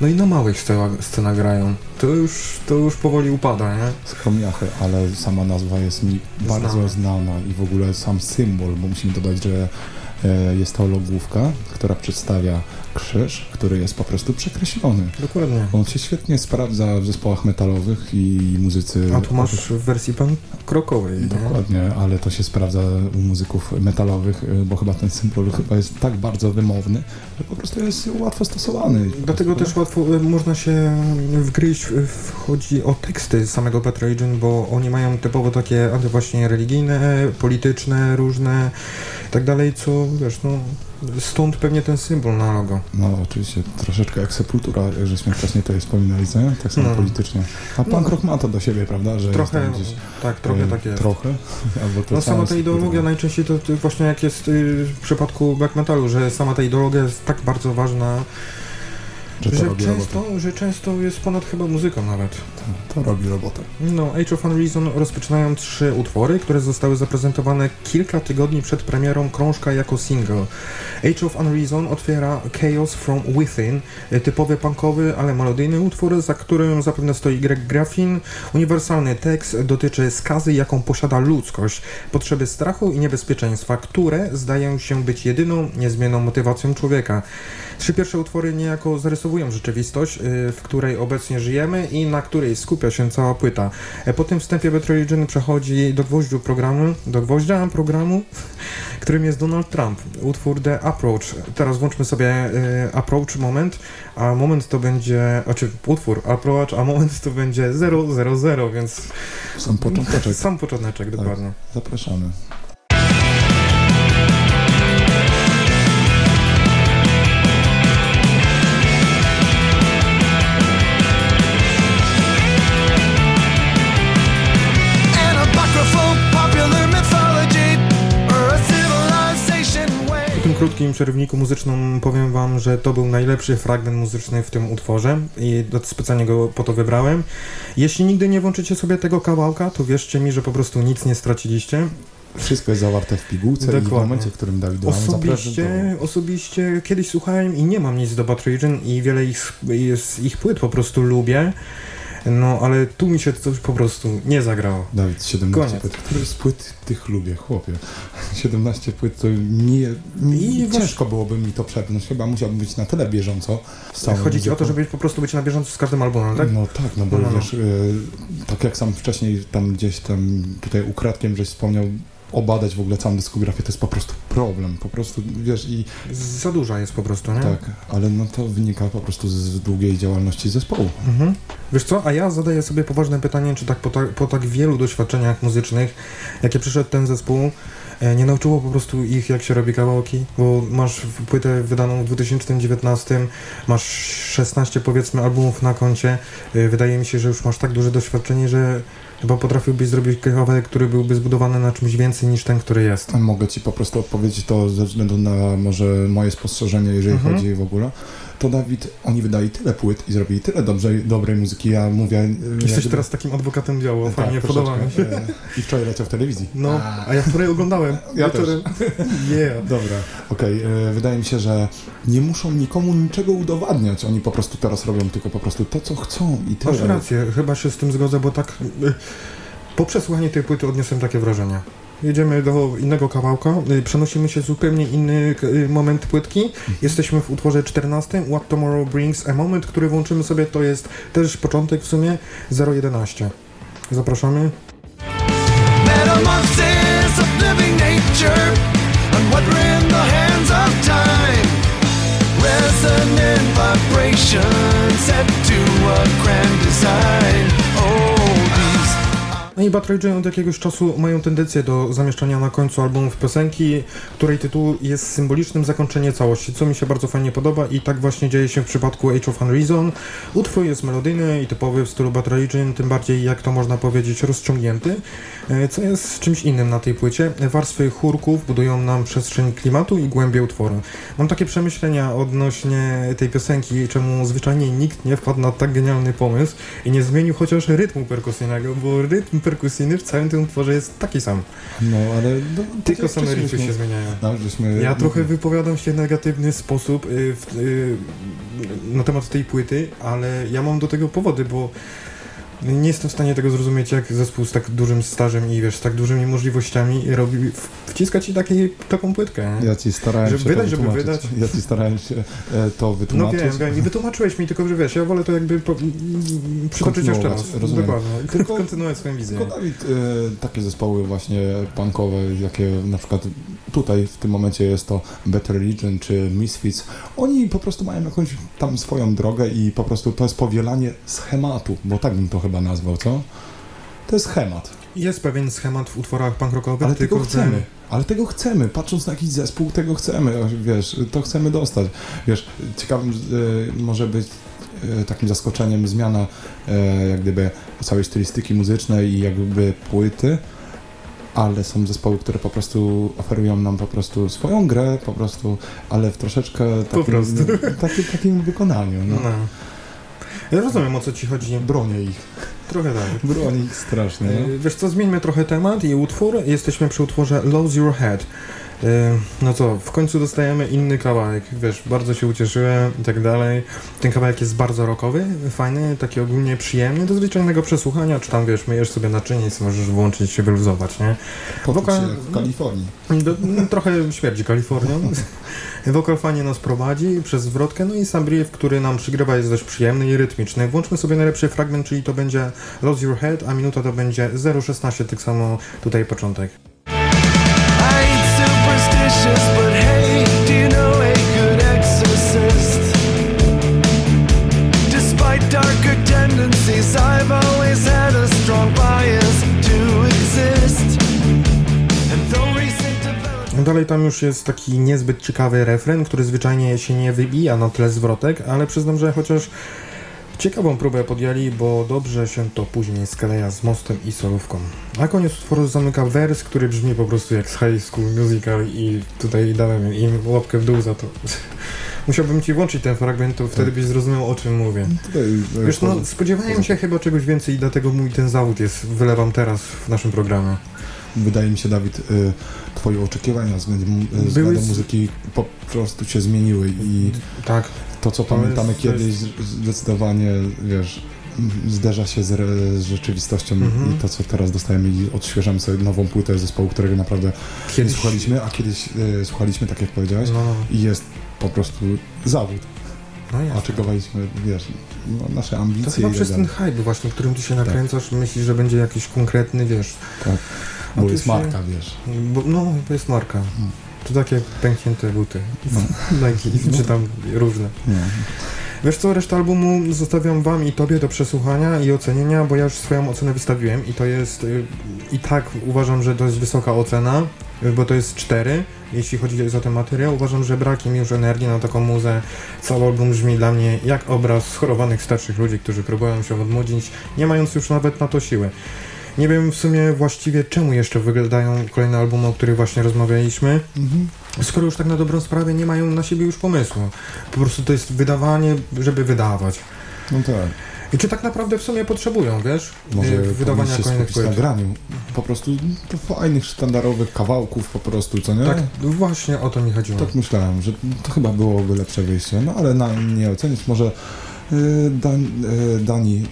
No i na małych scenach, scenach grają. To już, to już powoli upada, nie? Skromiachy, ale sama nazwa jest mi bardzo Znana. znana i w ogóle sam symbol, bo musimy dodać, że e, jest to logówka, która przedstawia krzyż, który jest po prostu przekreślony. Dokładnie. On się świetnie sprawdza w zespołach metalowych i muzycy. A tu masz w wersji pan krokowej, nie? Dokładnie, ale to się sprawdza u muzyków metalowych, y, bo chyba ten symbol chyba jest tak bardzo wymowny, że po prostu jest łatwo stosowany. Dlatego też łatwo e, można się wgryźć, w- w- chodzi o teksty samego Petra Agent, bo oni mają typowo takie właśnie religijne, polityczne, różne i tak dalej, co wiesz, no stąd pewnie ten symbol na logo. No oczywiście, troszeczkę jak sepultura, żeśmy wcześniej to wspominali, co nie? Tak samo No. politycznie. A punk No. ma to do siebie, prawda? Że Trochę, gdzieś, tak, trochę e, tak jest. Trochę? Albo to No sama ta ideologia sepultura. najczęściej to, to właśnie jak jest y, w przypadku black metalu, że sama ta ideologia jest tak bardzo ważna, Że to że robi robotę. często, że często jest ponad chyba muzyką nawet. To, to robi robotę. No, Age of Unreason rozpoczynają trzy utwory, które zostały zaprezentowane kilka tygodni przed premierą krążka jako single. Age of Unreason otwiera Chaos from Within, y, typowy punkowy, ale melodyjny utwór, za którym zapewne stoi Greg Graffin. Uniwersalny tekst dotyczy skazy, jaką posiada ludzkość, potrzeby strachu i niebezpieczeństwa, które zdają się być jedyną niezmienną motywacją człowieka. Trzy pierwsze utwory niejako rzeczywistość, y, w której obecnie żyjemy i na której skupia się cała płyta. E, Po tym wstępie Bad Religion przechodzi do gwoździu programu, do gwoździa programu, którym jest Donald Trump. Utwór The Approach. Teraz włączmy sobie y, Approach moment, a moment to będzie, znaczy utwór Approach, a moment to będzie 000, więc Sam począteczek. sam począteczek, dokładnie. Zapraszamy. Krótkim przerywniku muzycznym powiem wam, że to był najlepszy fragment muzyczny w tym utworze i specjalnie go po to wybrałem. Jeśli nigdy nie włączycie sobie tego kawałka, to wierzcie mi, że po prostu nic nie straciliście. Wszystko jest zawarte w pigułce i w Dokładnie. momencie, w którym Dawid Łamy Osobiście, osobiście kiedyś słuchałem i nie mam nic do Bad Religion i wiele ich, z ich płyt po prostu lubię, no ale tu mi się coś po prostu nie zagrało. Dawid, 17 Koniec. płyt. Który z płyt tych lubię, chłopie? 17 płyt to nie, nie I ciężko byłoby mi to przepnąć. Chyba musiałbym być na tyle bieżąco Chodzi ci o to, żeby po prostu być na bieżąco z każdym albumem, tak? No tak, no bo No, no, no. wiesz, y, tak jak sam wcześniej tam gdzieś tam tutaj ukradkiem żeś wspomniał, obadać w ogóle całą dyskografię, to jest po prostu problem, po prostu, wiesz, i Za duża jest po prostu, nie? tak, ale no to wynika po prostu z długiej działalności zespołu. Mhm. Wiesz co, a ja zadaję sobie poważne pytanie, czy tak po, tak po tak wielu doświadczeniach muzycznych, jakie przyszedł ten zespół, e, nie nauczyło po prostu ich, jak się robi kawałki? Bo masz płytę wydaną w 2019, masz 16 powiedzmy albumów na koncie. E, Wydaje mi się, że już masz tak duże doświadczenie, że chyba potrafiłbyś zrobić kawałek, który byłby zbudowany na czymś więcej niż ten, który jest. Mogę ci po prostu odpowiedzieć to ze względu na może moje spostrzeżenie, jeżeli Mhm. chodzi w ogóle. To Dawid, oni wydali tyle płyt i zrobili tyle dobrej, dobrej muzyki, ja mówię... e, Jesteś teraz takim adwokatem diabła, Tak, fajnie, podoba mi się. I wczoraj leciał w telewizji. No, a ja wczoraj oglądałem. Ja wieczorem. Yeah. Dobra, okej. e, Wydaje mi się, że nie muszą nikomu niczego udowadniać. Oni po prostu teraz robią tylko po prostu to, co chcą i tyle. Masz rację, chyba się z tym zgodzę, bo tak y, po przesłuchaniu tej płyty odniosłem takie wrażenie. Jedziemy do innego kawałka, y, przenosimy się w zupełnie inny y, moment płytki. Jesteśmy w utworze 14, What Tomorrow Brings, a moment, który włączymy sobie, to jest też początek w sumie 011. Zapraszamy. Metamorphosis of living nature, and what we're in the hands of time. Resonant vibration set to a grand design. No i Bad Rage od jakiegoś czasu mają tendencję do zamieszczania na końcu albumów piosenki, której tytuł jest symbolicznym zakończeniem całości, co mi się bardzo fajnie podoba i tak właśnie dzieje się w przypadku Age of Unreason. Utwór jest melodyjny i typowy w stylu Bad Rage, tym bardziej jak to można powiedzieć rozciągnięty, e, co jest czymś innym na tej płycie. Warstwy chórków budują nam przestrzeń klimatu i głębię utworu. Mam takie przemyślenia odnośnie tej piosenki, czemu zwyczajnie nikt nie wpadł na tak genialny pomysł i nie zmienił chociaż rytmu perkusyjnego, bo rytm perkusyjny w całym tym utworze jest taki sam. No, ale... No, Tylko tak same riffy się zmieniają. No, żeśmy... Ja trochę wypowiadam się w negatywny sposób y, w, y, na temat tej płyty, ale ja mam do tego powody, bo nie jestem w stanie tego zrozumieć, jak zespół z tak dużym stażem i wiesz, z tak dużymi możliwościami robi, wciska ci takiej, taką płytkę. nie? Ja ci starałem Żeby się wydać, to żeby wydać. Ja ci starałem się e, to No wytłumaczyć. wiem, wiem, i wytłumaczyłeś mi, tylko że wiesz, ja wolę to jakby po, przytoczyć jeszcze raz. Rozumiem. Dokładnie. I Tylko- kontynuować swoją wizję. Tylko Dawid, e, takie zespoły właśnie punkowe, jakie na przykład tutaj w tym momencie jest to Better Religion czy Misfits, oni po prostu mają jakąś tam swoją drogę i po prostu to jest powielanie schematu, bo tak bym to chyba nazwał, co? To jest schemat, Jest pewien schemat w utworach punk rockowych, ale tylko tego chcemy. Ale tego chcemy, patrząc na jakiś zespół, tego chcemy, wiesz, to chcemy dostać. Wiesz, ciekawym e, może być e, takim zaskoczeniem zmiana e, jak gdyby całej stylistyki muzycznej i jakby płyty, ale są zespoły, które po prostu oferują nam po prostu swoją grę, po prostu, ale w troszeczkę takim, takim, takim wykonaniu. No. No. Ja rozumiem o co ci chodzi. Bronię ich, Trochę tak. bronię ich strasznie. No. E, Wiesz co, zmieńmy trochę temat i utwór. Jesteśmy przy utworze Lose Your Head. E, No co, w końcu dostajemy inny kawałek, wiesz, bardzo się ucieszyłem i tak dalej. Ten kawałek jest bardzo rockowy, fajny, taki ogólnie przyjemny, do zwyczajnego przesłuchania, czy tam, wiesz, myjesz sobie naczynie i możesz włączyć się wyluzować, nie? Wokal- się w Kalifornii. Do, no, trochę śmierdzi Kalifornią. Wokal fajnie nas prowadzi przez zwrotkę, no i sam brief, który nam przygrywa jest dość przyjemny i rytmiczny. Włączmy sobie najlepszy fragment, czyli to będzie Lose Your Head, a minuta to będzie 0,16, tak samo tutaj początek. Dalej tam już jest taki niezbyt ciekawy refren, który zwyczajnie się nie wybija na tle zwrotek, ale przyznam, że chociaż ciekawą próbę podjęli, bo dobrze się to później skleja z mostem i solówką. A koniec utworu zamyka wers, który brzmi po prostu jak z High School Musical i tutaj dałem im łapkę w dół za to. Musiałbym ci włączyć ten fragment, to wtedy byś zrozumiał o czym mówię. E, Wiesz, no spodziewałem się chyba czegoś więcej i dlatego mój ten zawód jest, wylewam teraz w naszym programie. Wydaje mi się, Dawid, y, twoje oczekiwania względem, y, względem z- muzyki po prostu się zmieniły i Tak, to, co To pamiętamy jest- kiedyś, zdecydowanie, wiesz, zderza się z, z rzeczywistością Mhm. i to, co teraz dostajemy i odświeżamy sobie nową płutę zespołu, którego naprawdę kiedyś... nie słuchaliśmy, a kiedyś y, słuchaliśmy, tak jak powiedziałeś, No, i jest po prostu zawód. no A jasne. Oczekiwaliśmy, wiesz, no, nasze ambicje To chyba i przez tak ten hype właśnie, którym ty się nakręcasz, myślisz, że będzie jakiś konkretny, wiesz, Tak. Bo tu jest się- marka, wiesz. Bo, no, to jest marka. To takie pęknięte buty. Nike, czy tam różne. Nie. Wiesz co, resztę albumu zostawiam wam i tobie do przesłuchania i ocenienia, bo ja już swoją ocenę wystawiłem i to jest, y, i tak uważam, że to jest wysoka ocena, y, bo to jest 4, jeśli chodzi o ten materiał. Uważam, że brak mi już energii na taką muzę. Cały album brzmi dla mnie jak obraz schorowanych starszych ludzi, którzy próbują się odmłodzić, nie mając już nawet na to siły. Nie wiem w sumie właściwie czemu jeszcze wyglądają kolejne albumy, o których właśnie rozmawialiśmy, Mhm. skoro już tak na dobrą sprawę nie mają na siebie już pomysłu. Po prostu to jest wydawanie, żeby wydawać. No tak. I czy tak naprawdę w sumie potrzebują, wiesz? Może y, wydawania się kolejnych płyt. graniu. Po prostu fajnych, sztandarowych kawałków po prostu, co nie? Tak, właśnie o to mi chodziło. Tak myślałem, że to chyba byłoby lepsze wyjście. No ale na nie ocenić może Dan, y, Dani,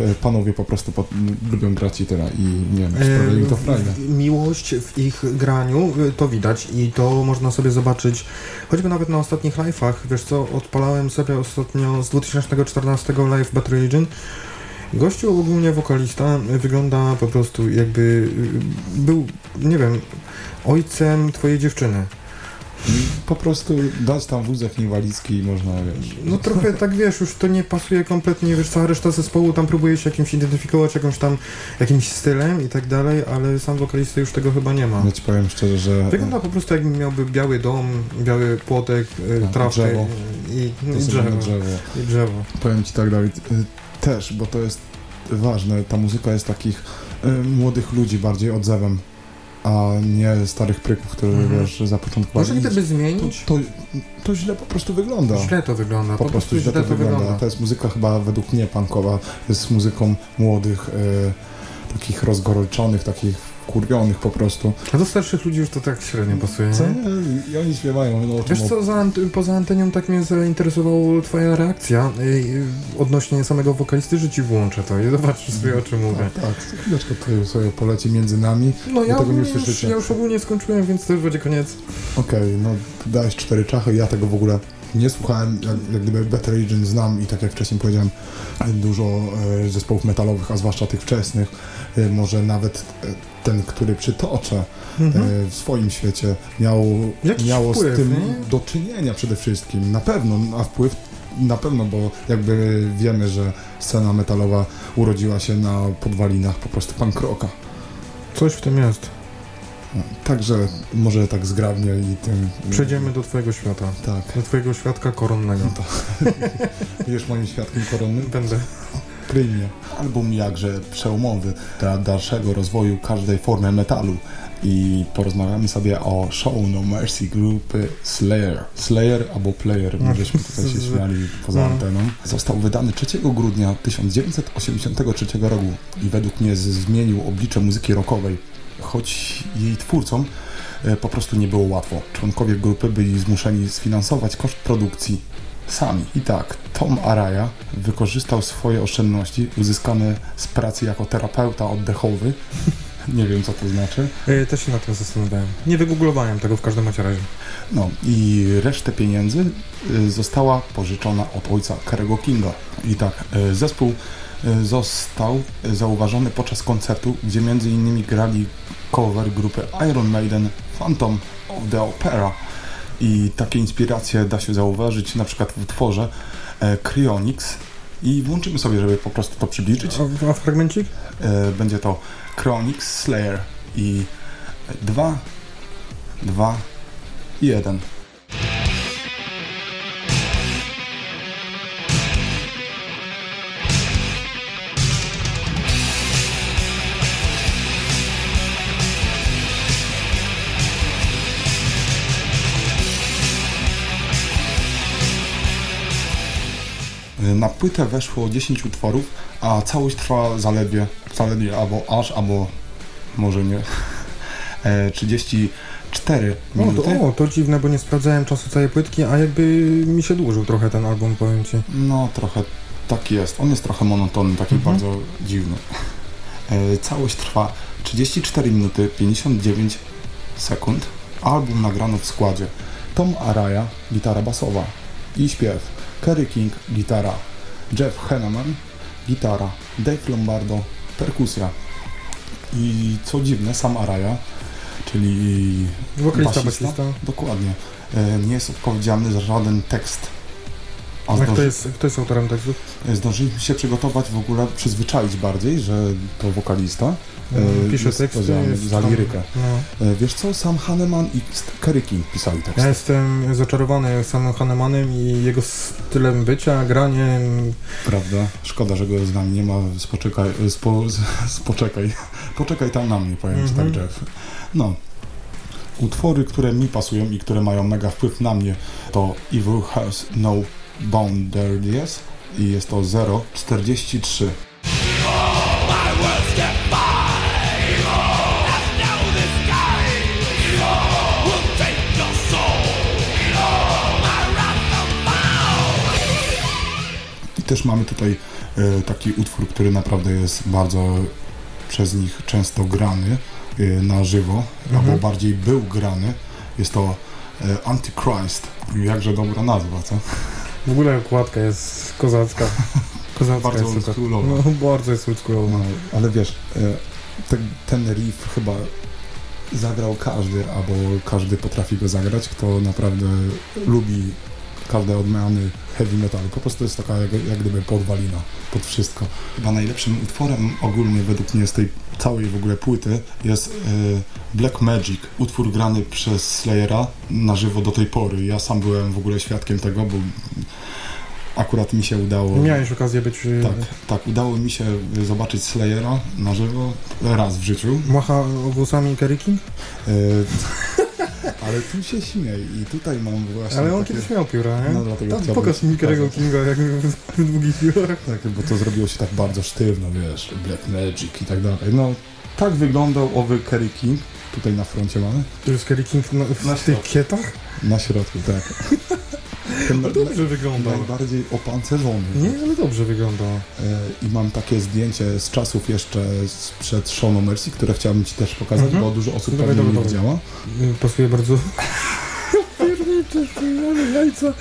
y, panowie po prostu po, lubią grać i tyle i nie wiem, sprawia im to frajdę. Miłość w ich graniu to widać i to można sobie zobaczyć choćby nawet na ostatnich live'ach. Wiesz co, odpalałem sobie ostatnio z 2014 live Bad Religion. Gościu ogólnie wokalista wygląda po prostu jakby był, nie wiem, ojcem twojej dziewczyny. Po prostu dać tam wózek inwalidzki i można, wiesz... No trochę tak wiesz, już to nie pasuje kompletnie, wiesz, cała reszta zespołu tam próbuje się jakimś identyfikować, jakąś tam, jakimś stylem i tak dalej, ale sam wokalista już tego chyba nie ma. Ja ci powiem szczerze, że Wygląda po prostu jakby miałby biały dom, biały płotek, y, Tak, trawkę drzewo. i, i, drzewo, drzewo. i drzewo. Powiem ci tak, Dawid, y, też, bo to jest ważne. Ta muzyka jest takich y, młodych ludzi bardziej odzewem, a nie starych pryków, które Mhm. wiesz, zapoczątkowali. Może gdyby to, zmienić, to, to źle po prostu wygląda. źle to wygląda, Po prostu źle to wygląda. To jest muzyka chyba według mnie punkowa. Jest muzyką młodych, y, takich rozgoryczonych, takich wkurwionych po prostu. A do starszych ludzi już to tak średnio pasuje, Co? nie? I oni śpiewają no, Wiesz co, za poza antenią tak mnie zainteresowała twoja reakcja y, y, odnośnie samego wokalisty, że ci włączę to i zobaczysz sobie o czym mówię. Tak, tak. Chwileczkę to sobie poleci między nami. No ja, tego nie już, ja już ogólnie skończyłem, więc to już będzie koniec. Okej, no dałeś cztery czachy, ja tego w ogóle nie słuchałem, jak, jak gdyby Better Region znam i tak jak wcześniej powiedziałem, dużo e, zespołów metalowych, a zwłaszcza tych wczesnych, może nawet e, ten, który przytoczę e, w swoim świecie, miał, Mhm. Jakiś miało wpływ, z tym nie? do czynienia przede wszystkim, na pewno, a wpływ na pewno, bo jakby wiemy, że scena metalowa urodziła się na podwalinach po prostu punk rocka. Coś w tym jest. Także może tak zgrabnie i tym... Przejdziemy do twojego świata. Tak. Do twojego świadka koronnego. Będziesz moim świadkiem koronnym? Będę. Prymie. Album jakże przełomowy dla dalszego rozwoju każdej formy metalu. I porozmawiamy sobie o Show No Mercy grupy Slayer. Slayer albo Player, No, żeśmy tutaj się śmiali poza no. anteną. Został wydany 3 grudnia 1983 roku i według mnie zmienił oblicze muzyki rockowej. Choć jej twórcom e, po prostu nie było łatwo. Członkowie grupy byli zmuszeni sfinansować koszt produkcji sami. I tak, Tom Araya wykorzystał swoje oszczędności uzyskane z pracy jako terapeuta oddechowy. Nie wiem, co to znaczy. Y, też się na tym zastanawiałem. Nie wygooglowałem tego w każdym razie. No i resztę pieniędzy y, została pożyczona od ojca Kerego Kinga. I tak, y, zespół został zauważony podczas koncertu, gdzie między innymi grali cover grupy Iron Maiden Phantom of the Opera. I takie inspiracje da się zauważyć na przykład w utworze e, Cryonics. I włączymy sobie, żeby po prostu to przybliżyć. A, a fragmencik? E, będzie to Cryonics Slayer i 2, 2, 1. Na płytę weszło 10 utworów, a całość trwa zaledwie, zaledwie albo aż, albo może nie, e, 34 O minuty. to, o, to dziwne, bo nie sprawdzałem czasu całej płytki, a jakby mi się dłużył trochę ten album, powiem ci. No trochę tak jest. On jest trochę monotonny, taki Mhm. bardzo dziwny. E, całość trwa 34 minuty 59 sekund. Album nagrano w składzie Tom Araya, gitara basowa i śpiew. Kerry King, gitara. Jeff Henneman, gitara. Dave Lombardo, perkusja. I co dziwne, sam Araya, czyli Wokalista, basista, basista. dokładnie, e, nie jest odpowiedzialny za żaden tekst. A A kto zdąży, jest, kto jest autorem tekstów? zdążyliśmy się przygotować w ogóle, przyzwyczaić bardziej, że to wokalista e, Mm, Pisze jest za lirykę. No. E, Wiesz co, sam Hanneman i Kerry King pisali teksty. Ja jestem zaczarowany samym Hanemanem i jego stylem bycia, graniem. Prawda? Szkoda, że go z nami nie ma. Spoczekaj, spo, spoczekaj. Poczekaj tam na mnie, powiem Mhm. tak, Jeff. No. Utwory, które mi pasują i które mają mega wpływ na mnie, to Evil Has No Boundaries i jest to 043. I też mamy tutaj e, taki utwór, który naprawdę jest bardzo przez nich często grany e, na żywo, Mhm. albo bardziej był grany. Jest to e, Antichrist. Jakże dobra nazwa, co? W ogóle okładka jest kozacka. Kozacka Bardzo jest oldschoolowa. No, bardzo jest oldschoolowa. No, ale wiesz, e, ten, ten riff chyba zagrał każdy, albo każdy potrafi go zagrać, kto naprawdę lubi każde odmiany heavy metalu. Po prostu jest taka jak, jak gdyby podwalina pod wszystko. Chyba najlepszym utworem ogólnie według mnie z tej całej w ogóle płyty jest e, Black Magic, utwór grany przez Slayera na żywo do tej pory. Ja sam byłem w ogóle świadkiem tego, bo akurat mi się udało... Miałeś okazję być... y, Tak, tak, udało mi się zobaczyć Slayera na żywo raz w życiu. Macha włosami Kerry King? E, ale tu się śmieję i tutaj mam właśnie Ale on takie... kiedyś miał pióra, nie? No, dlatego Tam pokaż mi pokazać. Kinga jak w długich piórach. Tak, bo to zrobiło się tak bardzo sztywno, wiesz, Black Magic i tak dalej. No, tak wyglądał owy Kerry King. Tutaj na froncie mamy. To jest Kerry King na, w Na tych kietach? Na środku, tak. Ten No na- dobrze wygląda. najbardziej opancerzony. Nie, ale dobrze wygląda. E, I mam takie zdjęcie z czasów jeszcze sprzed Show No Mercy, które chciałbym Ci też pokazać, Mhm. bo dużo osób Dawaj, pewnie nie dawaj, widziała. Y, Pasuje bardzo... Piernicze, ale jajca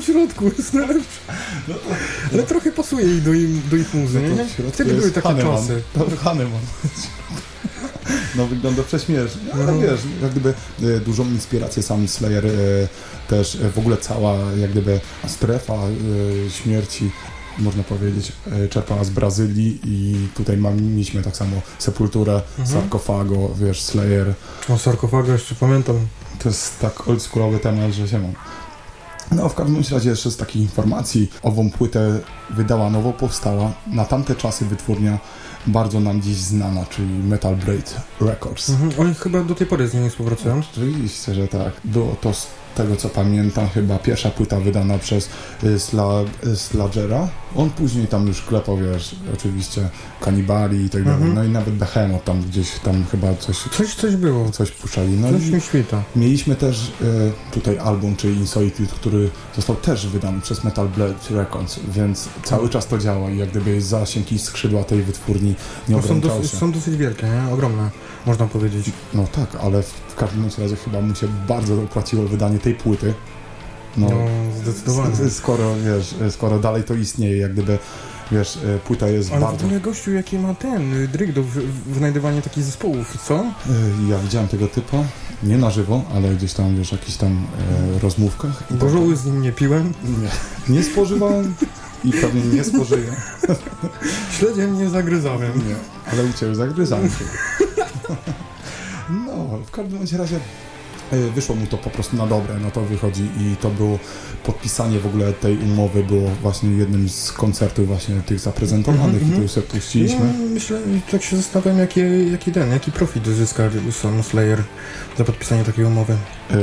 w środku jest najlepsze. Ale trochę pasuje i do, im, do ich muzy, No nie? Wtedy były takie Hanneman. czasy. To Hanneman. No wygląda prześmiesznie, ale No. wiesz, jak gdyby e, dużą inspirację sam Slayer e, też e, w ogóle cała jak gdyby strefa śmierci można powiedzieć, czerpała z Brazylii i tutaj mieliśmy tak samo Sepulturę, Mhm. Sarkofago, wiesz, Slayer. O sarkofagu jeszcze pamiętam. To jest tak oldschoolowy temat, że się mam. No, w każdym razie jeszcze z takich informacji, ową płytę wydała nowo powstała, na tamte czasy wytwórnia bardzo nam dziś znana, czyli Metal Blade Records. Mhm. Oni chyba do tej pory z nimi współpracują. Oczywiście, że tak. Było to tego co pamiętam chyba pierwsza płyta wydana przez y, Sla, y, Slagera. On później tam już klepał, wiesz, oczywiście kanibali i tak dalej. Mhm. No i nawet Behemoth tam gdzieś tam chyba coś, Coś, coś było. coś puszczali. No Coś mi świta. Mieliśmy też e, tutaj album, czyli Insolitude, który został też wydany przez Metal Blade Records, więc cały czas to działa i jak gdyby zasięg i skrzydła tej wytwórni nie No, są, dosyć, się. są dosyć wielkie, nie? Ogromne, można powiedzieć. No tak, ale w, w każdym razie chyba mu się bardzo opłaciło wydanie tej płyty. No, No, zdecydowanie. skoro, wiesz, skoro dalej to istnieje, jak gdyby, wiesz, e, płyta jest Ale bardzo... ogóle gościu, jaki ma ten y, dryg do wynajdywania takich zespołów, co? E, Ja widziałem tego typa, nie na żywo, ale gdzieś tam, wiesz, jakichś tam e, rozmówkach. i tak Gorzoły z nim nie piłem, Nie, nie spożywałem i pewnie nie spożyję. śledziem nie zagryzałem. Nie, ale u Ciebie zagryzałem się. No, w każdym razie e, wyszło mu to po prostu na dobre, no to wychodzi i to było podpisanie w ogóle tej umowy było właśnie jednym z koncertów właśnie tych zaprezentowanych Mhm, i tu mhm. sobie puściliśmy. No, myślę, tak się zastanawiam, jaki, jaki ten, jaki profit zyska sam Slayer za podpisanie takiej umowy. E,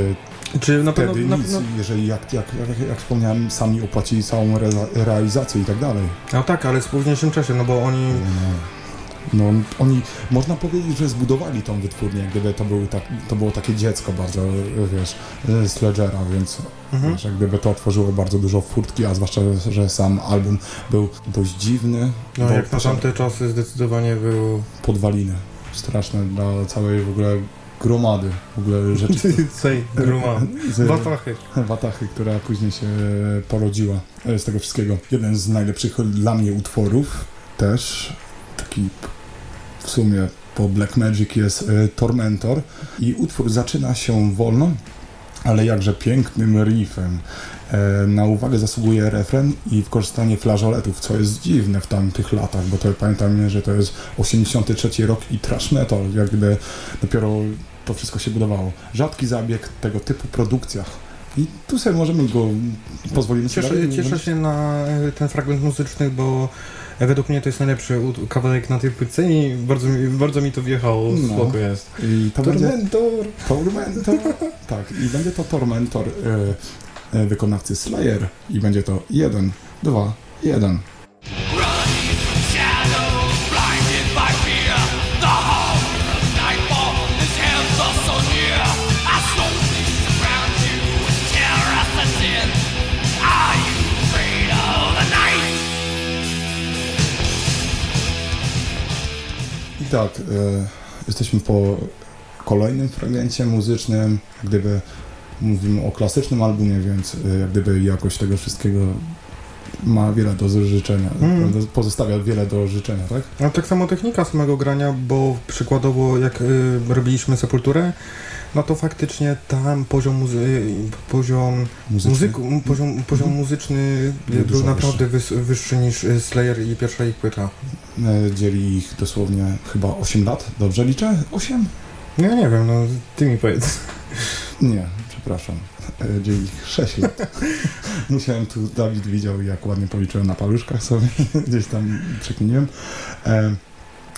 Czy na pewno... Wtedy Na, nic, no, jeżeli jak, jak, jak, jak wspomniałem, sami opłacili całą re realizację i tak dalej. no tak, ale w późniejszym czasie, no bo oni... No, oni, można powiedzieć, że zbudowali tą wytwórnię, gdyby to, tak, to było takie dziecko bardzo, wiesz, Sledgera, więc Mhm. wiesz, gdyby to otworzyło bardzo dużo furtki, a zwłaszcza, że sam album był dość dziwny, No jak na tamte czasy zdecydowanie był... podwaliny straszne dla całej w ogóle gromady, w ogóle rzeczy. Cej, gruma. z- Watachy. Watachy, która później się porodziła e, z tego wszystkiego. Jeden z najlepszych dla mnie utworów też, taki w sumie po Black Magic jest e, Tormentor i utwór zaczyna się wolno, ale jakże pięknym riffem. E, Na uwagę zasługuje refren i wykorzystanie flażoletów, co jest dziwne w tamtych latach, bo to pamiętam, że to jest 83 rok i trash metal, jak gdyby dopiero to wszystko się budowało. Rzadki zabieg tego typu produkcjach. I tu sobie możemy go, pozwolimy sobie Cieszę, dalej- cieszę się na e, ten fragment muzyczny, bo według mnie to jest najlepszy kawałek na tej płytce i bardzo mi, bardzo mi to wjechało, No. spoko jest. I to będzie... Tormentor! Tormentor. tak, i będzie to Tormentor e, wykonawcy Slayer i będzie to 1, 2, 1. I tak, e, jesteśmy po kolejnym fragmencie muzycznym, jak gdyby mówimy o klasycznym albumie, więc jak gdyby jakość tego wszystkiego ma wiele do życzenia, Mm. pozostawia wiele do życzenia, tak? No tak samo technika samego grania, bo przykładowo jak y, robiliśmy Sepulturę, no to faktycznie tam poziom, muzy- poziom, Muzyczny. muzyku, m, poziom, poziom muzyczny y, Był naprawdę wys, wyższy niż y, Slayer i pierwsza ich płyta. E, Dzieli ich dosłownie chyba 8 lat, dobrze liczę? 8? No ja nie wiem, no ty mi powiedz. Nie, przepraszam. E, Dzieli ich 6 lat. Musiałem tu, Dawid widział jak ładnie policzyłem na paluszkach sobie, gdzieś tam przekminiłem. E,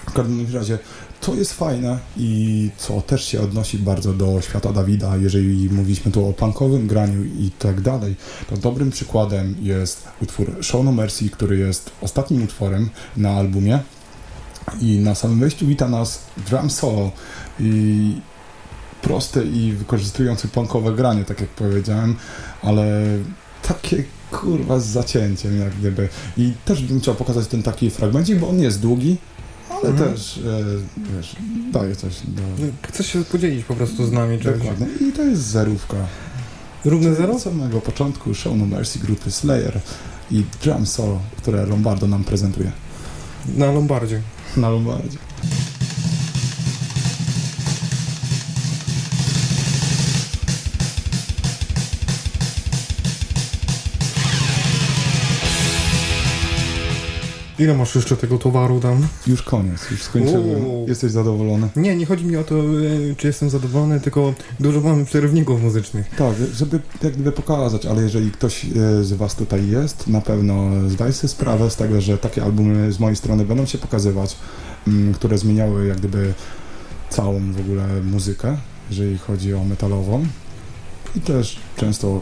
w każdym razie to jest fajne i co też się odnosi bardzo do świata Dawida, jeżeli mówiliśmy tu o punkowym graniu i tak dalej, to dobrym przykładem jest utwór Show No Mercy, który jest ostatnim utworem na albumie i na samym wejściu wita nas drum solo i proste i wykorzystujące punkowe granie, tak jak powiedziałem, ale takie kurwa z zacięciem jak gdyby. I też bym chciał pokazać ten taki fragmencik, bo on jest długi, ale Mhm. też, e, wiesz, daje coś do... Chcesz się podzielić po prostu z nami czymś. Dokładnie. I to jest zerówka. Równe zero? Od samego początku Show No Mercy grupy Slayer i drum solo, które Lombardo nam prezentuje Na Lombardzie. na Lombardzie. Ile masz jeszcze tego towaru tam? Już koniec, już skończyłem. Uuu. Jesteś zadowolony? Nie, nie chodzi mi o to, y, czy jestem zadowolony, tylko dużo mamy przerywników muzycznych. Tak, żeby jak gdyby pokazać, ale jeżeli ktoś e, z Was tutaj jest, na pewno zdaje sobie sprawę z tego, że takie albumy z mojej strony będą się pokazywać, mm, które zmieniały jak gdyby całą w ogóle muzykę, jeżeli chodzi o metalową i też często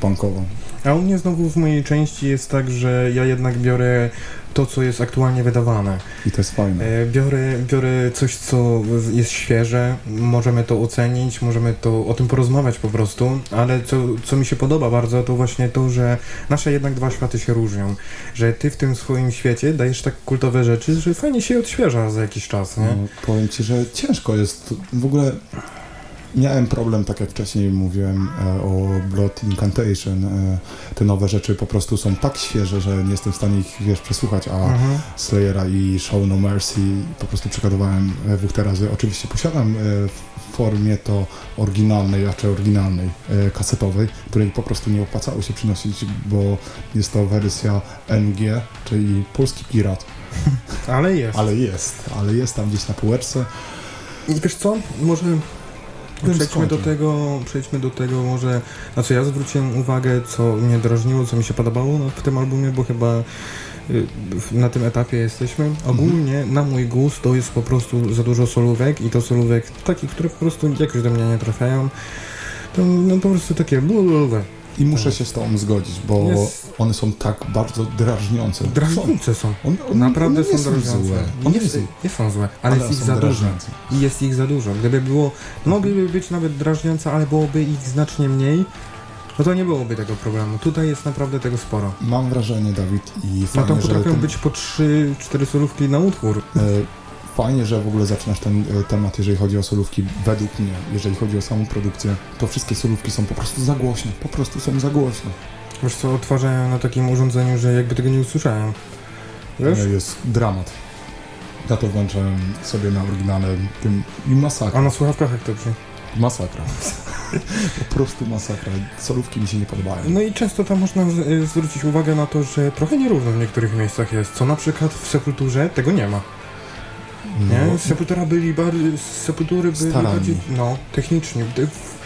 punkową. A u mnie znowu w mojej części jest tak, że ja jednak biorę to, co jest aktualnie wydawane. I to jest fajne. E, Biorę, biorę coś, co jest świeże, możemy to ocenić, możemy to o tym porozmawiać po prostu, ale co, co mi się podoba bardzo, to właśnie to, że nasze jednak dwa światy się różnią. Że ty w tym swoim świecie dajesz tak kultowe rzeczy, że fajnie się odświeża za jakiś czas, nie? No, powiem Ci, że ciężko jest. W ogóle miałem problem, tak jak wcześniej mówiłem e, o Blood Incantation. E, te nowe rzeczy po prostu są tak świeże, że nie jestem w stanie ich, wiesz, przesłuchać, a Mhm. Slayera i Show No Mercy po prostu przegadowałem e, dwóch razy. Oczywiście posiadam e, w formie to oryginalnej, raczej oryginalnej, kasetowej, której po prostu nie opłacało się przynosić, bo jest to wersja NG, czyli polski pirat. Ale jest. Ale jest, ale jest tam gdzieś na półeczce. I wiesz co, może przejdźmy do tego, przejdźmy do tego może, na co ja zwróciłem uwagę, co mnie drażniło, co mi się podobało w tym albumie, bo chyba y, na tym etapie jesteśmy. Ogólnie na mój gust to jest po prostu za dużo solówek i to solówek takich, które po prostu jakoś do mnie nie trafiają. To, no po prostu takie blablabla. I muszę się z tobą zgodzić, bo Jest- one są tak bardzo drażniące. Drażniące są. One, one, Naprawdę one są drażniące. złe. One Nie, są, nie są złe, ale, jest ich za dużo. I jest ich za dużo. Gdyby było, mogliby być nawet drażniące, ale byłoby ich znacznie mniej, no to nie byłoby tego problemu. Tutaj jest naprawdę tego sporo. Mam wrażenie, Dawid, i No fajnie, tam że potrafią ten, być po 3-4 solówki na utwór. e, fajnie, że w ogóle zaczynasz ten e, temat, jeżeli chodzi o solówki. Według mnie, jeżeli chodzi o samą produkcję, to wszystkie solówki są po prostu za głośne. Po prostu są za głośne. Wiesz co, odtwarzają na takim urządzeniu, że jakby tego nie usłyszałem. Wiesz? E, Jest dramat. Ja to włączałem sobie na oryginale tym i masakra. A na słuchawkach jak to brzmi? Masakra. po prostu masakra. Solówki mi się nie podobają. No i często tam można y, zwrócić uwagę na to, że trochę nierówno w niektórych miejscach jest, co na przykład w Sepulturze tego nie ma. Nie? No, Sepultura byli bardziej, Sepultury byli Starani. bardziej, no, techniczni. W-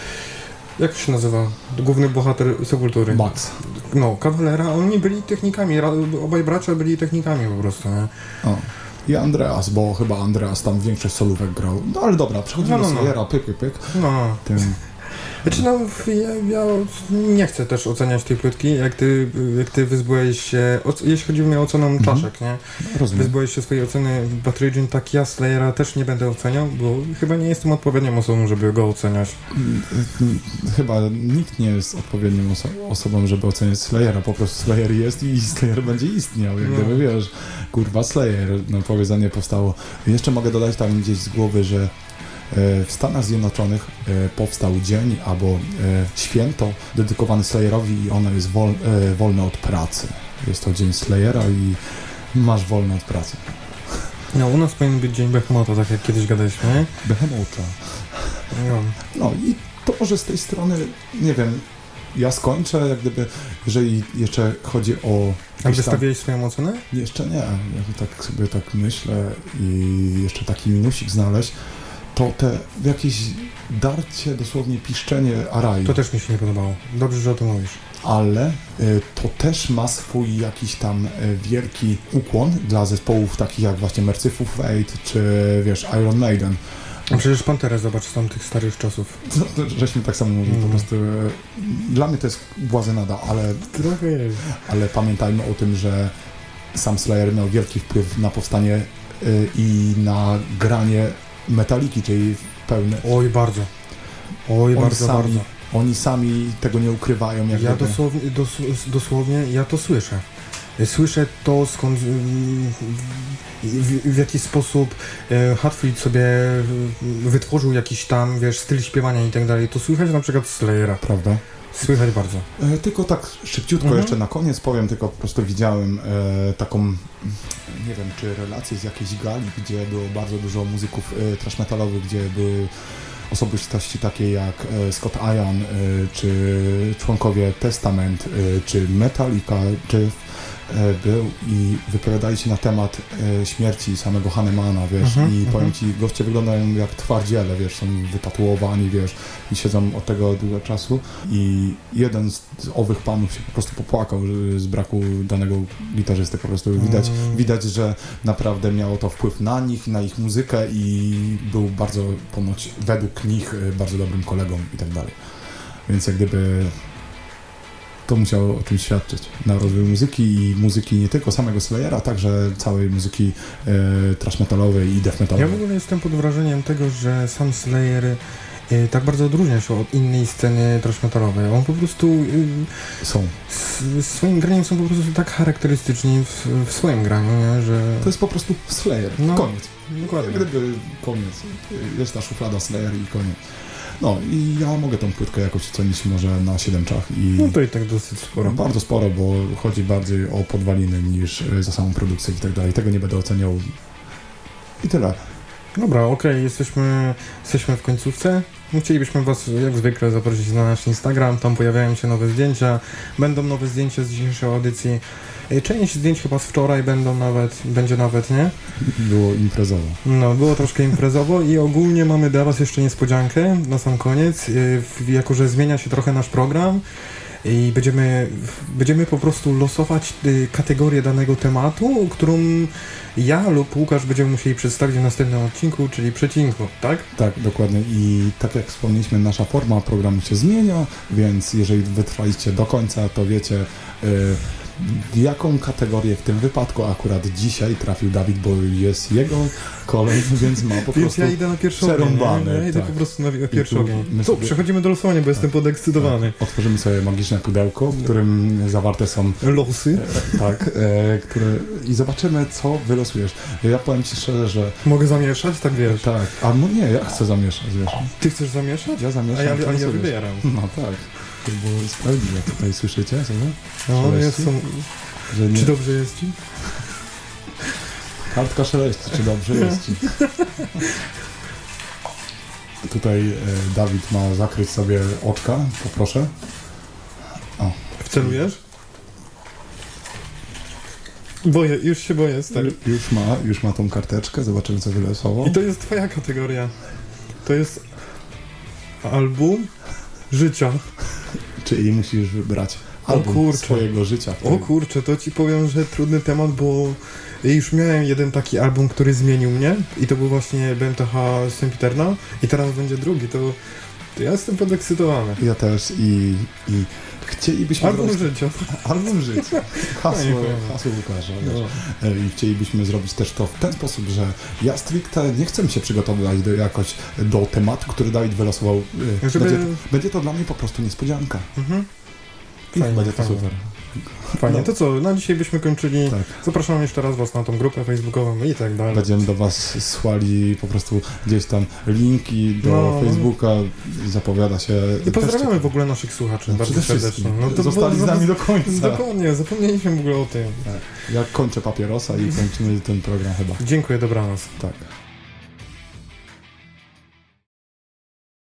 Jak się nazywa? Główny bohater Sepultury. Max. No, Kawalera, oni byli technikami, obaj bracia byli technikami po prostu, nie? O. I Andreas, bo chyba Andreas tam większość solówek grał. No ale dobra, przechodzimy No, no, do no. Slayera, pyk, pyk, pyk. No. Tym, Znaczy no, ja, ja nie chcę też oceniać tej płytki, jak ty, jak ty wyzbyłeś się, jeśli chodzi o mnie o ocenę Mhm. czaszek, nie? rozumiem. Wyzbyłeś się swojej oceny Bad Religion, tak ja Slayera też nie będę oceniał, bo chyba nie jestem odpowiednią osobą, żeby go oceniać. Chyba nikt nie jest odpowiednią oso- osobą, żeby oceniać Slayera. Po prostu Slayer jest i Slayer będzie istniał. Jak No. gdyby wiesz, kurwa Slayer, no powiedzenie powstało. Jeszcze mogę dodać tam gdzieś z głowy, że w Stanach Zjednoczonych e, powstał dzień albo e, święto dedykowany Slayerowi i ono jest wol, e, wolne od pracy. Jest to dzień Slayera i masz wolne od pracy. No, u nas powinien być Dzień Behemota, tak jak kiedyś gadaliśmy? Behemota. No. No i to może z tej strony, nie wiem, ja skończę, jak gdyby, jeżeli jeszcze chodzi o... A tam- wystawiłeś swoją ocenę? Jeszcze nie, jak tak sobie tak myślę i jeszcze taki minusik znaleźć, to te jakieś darcie, dosłownie piszczenie Arai, To też mi się nie podobało. Dobrze, że o tym mówisz. ale y, to też ma swój jakiś tam y, wielki ukłon dla zespołów takich jak właśnie Merciful Fate, czy wiesz, Iron Maiden. A przecież Panterę zobacz z tamtych starych czasów. No, Żeśmy tak samo mówili, po Mm. prostu y, dla mnie to jest błazenada, ale Trochę jest. ale pamiętajmy o tym, że sam Slayer miał wielki wpływ na powstanie i na granie metaliki, czyli pełne. Oj, bardzo. Oj, Oni bardzo, sami, bardzo. Oni sami tego nie ukrywają. Jak Ja dosłownie, dos, dosłownie, ja to słyszę. Słyszę to, skąd, w, w jaki sposób e, Hatfield sobie wytworzył jakiś tam, wiesz, styl śpiewania i tak dalej. To słychać na przykład Slayera. Prawda? Słychać bardzo. E, tylko tak szybciutko Mhm. jeszcze na koniec powiem, tylko po prostu widziałem e, taką, nie wiem, czy relację z jakiejś gali, gdzie było bardzo dużo muzyków e, trash metalowych, gdzie były osobistości takie jak e, Scott Ian, e, czy członkowie Testament, czy Metallica, czy był i wypowiadali się na temat e, śmierci samego Hannemana, wiesz, Mhm, i mhm. powiem ci, goście wyglądają jak twardziele, wiesz, są wytatuowani, wiesz, i siedzą od tego długo czasu i jeden z, z owych panów się po prostu popłakał z braku danego gitarzysty, po prostu widać, Mm. widać, że naprawdę miało to wpływ na nich, na ich muzykę i był bardzo, ponoć według nich, e, bardzo dobrym kolegą i tak dalej. Więc jak gdyby to musiało o tym świadczyć na rozwój muzyki i muzyki nie tylko samego Slayera, także całej muzyki e, trash metalowej i death Ja metalowej. w ogóle jestem pod wrażeniem tego, że sam Slayer e, tak bardzo odróżnia się od innej sceny trash metalowej. On po prostu e, Są. z, swoim graniem są po prostu tak charakterystyczni w, w swoim graniu, nie? że... To jest po prostu Slayer. No, koniec. Dokładnie. Gdyby koniec. Jest ta szuflada Slayer i koniec. No i ja mogę tą płytkę jakoś ocenić może na 7 czach i No to i tak dosyć sporo. bardzo sporo, bo chodzi bardziej o podwaliny niż e, za samą produkcję i tak dalej. Tego nie będę oceniał. I tyle. Dobra, okej, jesteśmy, jesteśmy w końcówce. Chcielibyśmy Was jak zwykle zaprosić na nasz Instagram, tam pojawiają się nowe zdjęcia, będą nowe zdjęcia z dzisiejszej audycji. E, Część zdjęć chyba z wczoraj będą nawet, będzie nawet, nie? Było imprezowo. No, było troszkę imprezowo i ogólnie mamy dla Was jeszcze niespodziankę na sam koniec. Yy, w- Jako, że zmienia się trochę nasz program i będziemy, będziemy po prostu losować y, kategorię danego tematu, którą ja lub Łukasz będziemy musieli przedstawić w następnym odcinku, czyli przecinku, tak? Tak, dokładnie. I tak jak wspomnieliśmy, nasza forma programu się zmienia, więc jeżeli wytrwaliście do końca, to wiecie, y, w jaką kategorię w tym wypadku akurat dzisiaj trafił Dawid, bo jest jego kolej, więc ma po Więc prostu... ja idę na przerąbane, nie? Ja idę tak. po prostu na na pierwszy tu ogień. Tu, przechodzimy do losowania, bo jestem podekscytowany. Tak, otworzymy sobie magiczne pudełko, w którym zawarte są Losy. tak, e, które i zobaczymy, co wylosujesz. Ja powiem Ci szczerze, że Mogę zamieszać? Tak wiesz. tak, a no nie, ja chcę zamieszać, wiesz. Ty chcesz zamieszać? Ja A zamieszam, ja, ty a ja wybieram. No tak, to było sprawiedliwe. Tutaj słyszycie, co nie? No, jest, są, Że nie... Czy dobrze jest ci? Kartka szeleści, czy dobrze jest ci? Tutaj e, Dawid ma zakryć sobie oczka, poproszę. Wcelujesz? Boję, już się boję, stary. Już ma, już ma tą karteczkę, zobaczymy co wylosował. I to jest twoja kategoria. To jest album życia. Czyli musisz wybrać album swojego życia. O kurczę, to ci powiem, że trudny temat, bo już miałem jeden taki album, który zmienił mnie i to był właśnie BMTH Sempiterna i teraz będzie drugi, to, to ja jestem podekscytowany. Ja też i, i chcielibyśmy Album zrobić... życia. Album życia. Hasło, hasło Łukasza. No. I chcielibyśmy zrobić też to w ten sposób, że ja stricte nie chcę się przygotowywać do, jakoś do tematu, który Dawid wylosował. E, Żeby- Będzie, będzie to dla mnie po prostu niespodzianka. Mhm. I Fajnie, będzie to fajnie. super. Fajnie, No. to co, na dzisiaj byśmy kończyli. Tak. Zapraszam jeszcze raz Was na tą grupę facebookową i tak dalej. Będziemy do Was słali po prostu gdzieś tam linki do No, no. Facebooka. Zapowiada się. I pozdrawiamy w ogóle naszych słuchaczy No, bardzo serdecznie. No to Zostali z nami do końca. Dokładnie, zapomnieliśmy w ogóle o tym. Ja kończę papierosa i kończymy ten program chyba. Dziękuję, dobranoc. Tak.